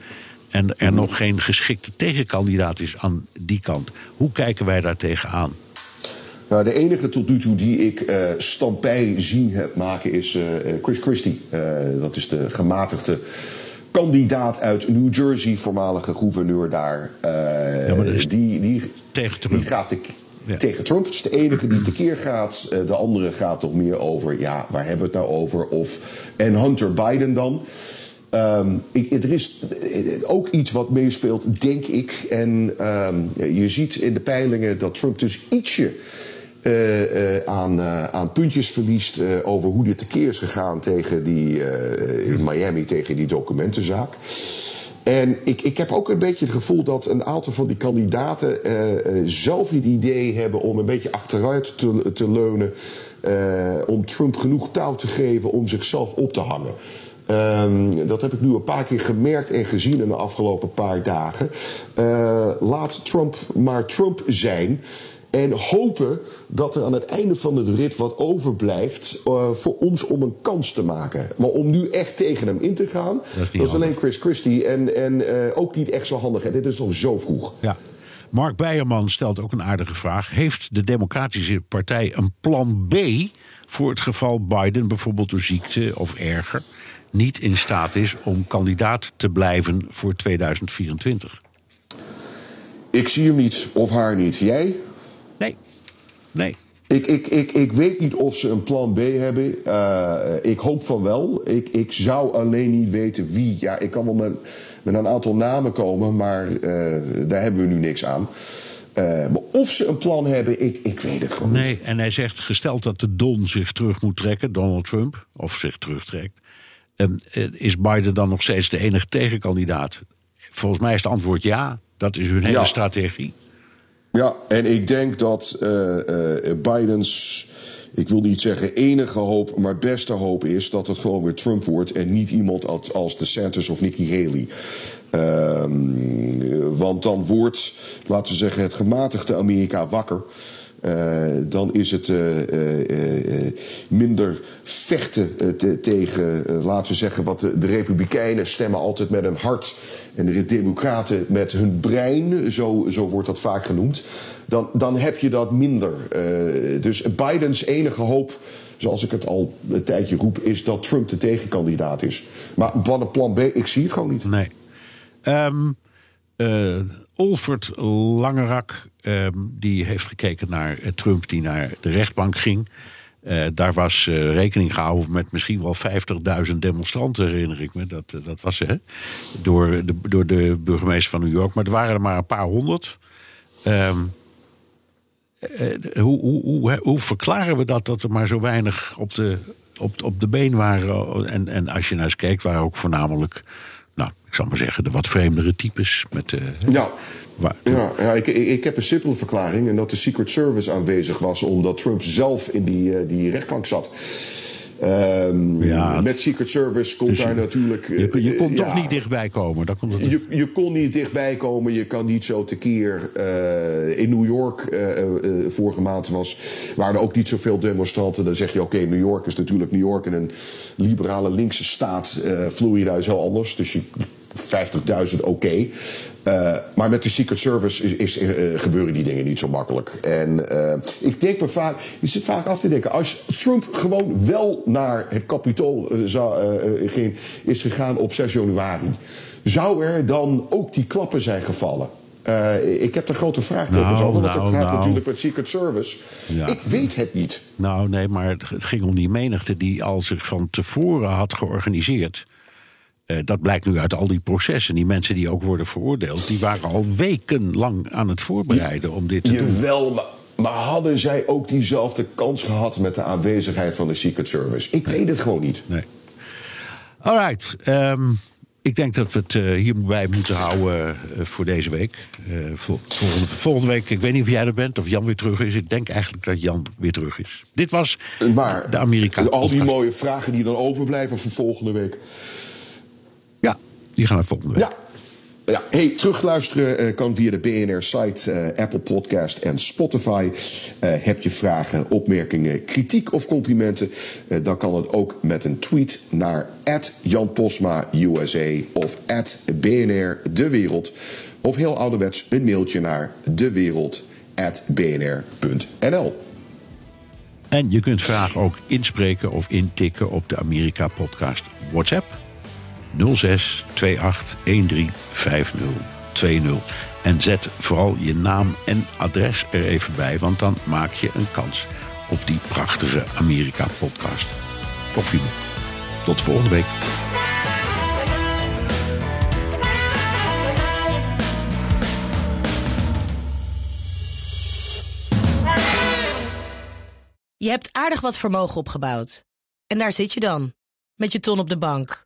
Speaker 1: En er nog geen geschikte tegenkandidaat is aan die kant. Hoe kijken wij daar tegenaan?
Speaker 3: Nou, de enige tot nu toe die ik uh, stampij zien heb maken is uh, Chris Christie. Uh, dat is de gematigde kandidaat uit New Jersey, voormalige gouverneur daar. Ja, die, die,
Speaker 1: tegen Trump.
Speaker 3: Die gaat ja. tegen Trump. Het is de enige die tekeer gaat. de andere gaat toch meer over, ja, waar hebben we het nou over? Of, en Hunter Biden dan. Um, ik, er is ook iets wat meespeelt, denk ik. En um, je ziet in de peilingen dat Trump dus ietsje uh, uh, aan, uh, aan puntjes verliest over hoe dit tekeer is gegaan tegen die, in Miami tegen die documentenzaak. En ik, ik heb ook een beetje het gevoel dat een aantal van die kandidaten zelf het idee hebben om een beetje achteruit te, te leunen. om Trump genoeg touw te geven om zichzelf op te hangen. Um, dat heb ik nu een paar keer gemerkt en gezien in de afgelopen paar dagen. Laat Trump maar Trump zijn. En hopen dat er aan het einde van het rit wat overblijft uh, voor ons om een kans te maken. Maar om nu echt tegen hem in te gaan, dat is, dat is alleen Chris Christie. En, en uh, ook niet echt zo handig. En dit is nog zo vroeg.
Speaker 1: Ja. Mark Beierman stelt ook een aardige vraag. Heeft de Democratische Partij een plan B voor het geval Biden bijvoorbeeld door ziekte of erger niet in staat is om kandidaat te blijven voor 2024?
Speaker 3: Ik zie hem niet of haar niet. Jij?
Speaker 1: Nee. Nee.
Speaker 3: Ik, ik, ik, ik weet niet of ze een plan B hebben. Uh, ik hoop van wel. Ik, ik zou alleen niet weten wie. Ja, ik kan wel met, met een aantal namen komen, maar uh, daar hebben we nu niks aan. Uh, maar of ze een plan hebben, ik, ik weet het gewoon
Speaker 1: nee,
Speaker 3: niet.
Speaker 1: Nee, en hij zegt, gesteld dat de Don zich terug moet trekken, Donald Trump, of zich terugtrekt, is Biden dan nog steeds de enige tegenkandidaat? Volgens mij is het antwoord ja. Dat is hun hele
Speaker 3: ja.
Speaker 1: strategie.
Speaker 3: Ja, en ik denk dat uh, uh, Bidens, ik wil niet zeggen enige hoop, maar beste hoop is dat het gewoon weer Trump wordt en niet iemand als, als DeSantis of Nikki Haley. Um, want dan wordt, laten we zeggen, het gematigde Amerika wakker. Uh, dan is het uh, uh, minder vechten te, tegen, laten we zeggen, wat de, de, Republikeinen stemmen altijd met hun hart en de Democraten met hun brein, zo, zo wordt dat vaak genoemd. Dan, dan heb je dat minder. dus Bidens enige hoop, zoals ik het al een tijdje roep, is dat Trump de tegenkandidaat is. Maar wat een plan B, ik zie het gewoon niet.
Speaker 1: Nee. Um... Olfert Langerak, uh, die heeft gekeken naar Trump die naar de rechtbank ging. Uh, daar was uh, rekening gehouden met misschien wel 50.000 demonstranten, herinner ik me. Dat, dat was ze? Door, de, door de burgemeester van New York. Maar er waren er maar een paar honderd. Um, hoe, hoe, hoe, verklaren we dat, dat er maar zo weinig op de, op, op de been waren? En, en als je naar eens kijkt, waren ook voornamelijk ik zal maar zeggen, de wat vreemdere types. Met, uh,
Speaker 3: ja, waar, ja, ja ik, ik heb een simpele verklaring. En dat de Secret Service aanwezig was omdat Trump zelf in die, uh, die rechtbank zat. Ehm,
Speaker 1: Ja,
Speaker 3: met Secret Service komt
Speaker 1: dus
Speaker 3: daar
Speaker 1: je-
Speaker 3: natuurlijk...
Speaker 1: Je, je
Speaker 3: eh,
Speaker 1: kon
Speaker 3: ja,
Speaker 1: toch niet dichtbij komen. Daar komt het
Speaker 3: Je, je kon niet dichtbij komen, je kan niet zo tekeer. eh in New York, eh, eh, eh, vorige maand was, waren er ook niet zoveel demonstranten. Dan zeg je, oké, New York is natuurlijk New York. En een liberale linkse staat, eh Florida is heel anders. Dus je 50.000 oké. Eh, maar met de Secret Service is, is, eh, gebeuren die dingen niet zo makkelijk. En eh, ik denk me vaak, je zit vaak af te denken, als Trump gewoon wel naar het zou, eh, ging, is gegaan op 6 januari, zou er dan ook die klappen zijn gevallen? Ik heb er grote vraagtekens
Speaker 1: Nou,
Speaker 3: over, want
Speaker 1: nou,
Speaker 3: het gaat
Speaker 1: nou.
Speaker 3: natuurlijk met Secret Service.
Speaker 1: Ja.
Speaker 3: Ik weet het niet.
Speaker 1: Nou, nee, maar het, het ging om die menigte die al zich van tevoren had georganiseerd. Eh, dat blijkt nu uit al die processen. Die mensen die ook worden veroordeeld, die waren al wekenlang aan het voorbereiden om dit te doen.
Speaker 3: Jawel, maar, maar hadden zij ook diezelfde kans gehad met de aanwezigheid van de Secret Service? Ik weet het gewoon niet.
Speaker 1: Nee. Alright. ehm, ik denk dat we het eh, hierbij moeten houden eh, voor deze week. Vol- volgende, volgende week, ik weet niet of jij er bent of Jan weer terug is. Ik denk eigenlijk dat Jan weer terug is. Dit was
Speaker 3: Maar
Speaker 1: de Amerikaan.
Speaker 3: al die
Speaker 1: podcast.
Speaker 3: mooie vragen die dan overblijven voor volgende week.
Speaker 1: Ja, die gaan naar volgende week.
Speaker 3: Ja. Ja, hey, terugluisteren eh, kan via de BNR-site, eh, Apple Podcast en Spotify. Eh, heb je vragen, opmerkingen, kritiek of complimenten? dan kan het ook met een tweet naar Jan Posma USA of BNR De Wereld. Of heel ouderwets een mailtje naar dewereld.bnr.nl.
Speaker 1: En je kunt vragen ook inspreken of intikken op de Amerika Podcast WhatsApp 06 28 13 50 20. En zet vooral je naam en adres er even bij, want dan maak je een kans op die prachtige Amerika Podcast. Koffieboek. Tot volgende week.
Speaker 6: Je hebt aardig wat vermogen opgebouwd. En daar zit je dan, met je ton op de bank.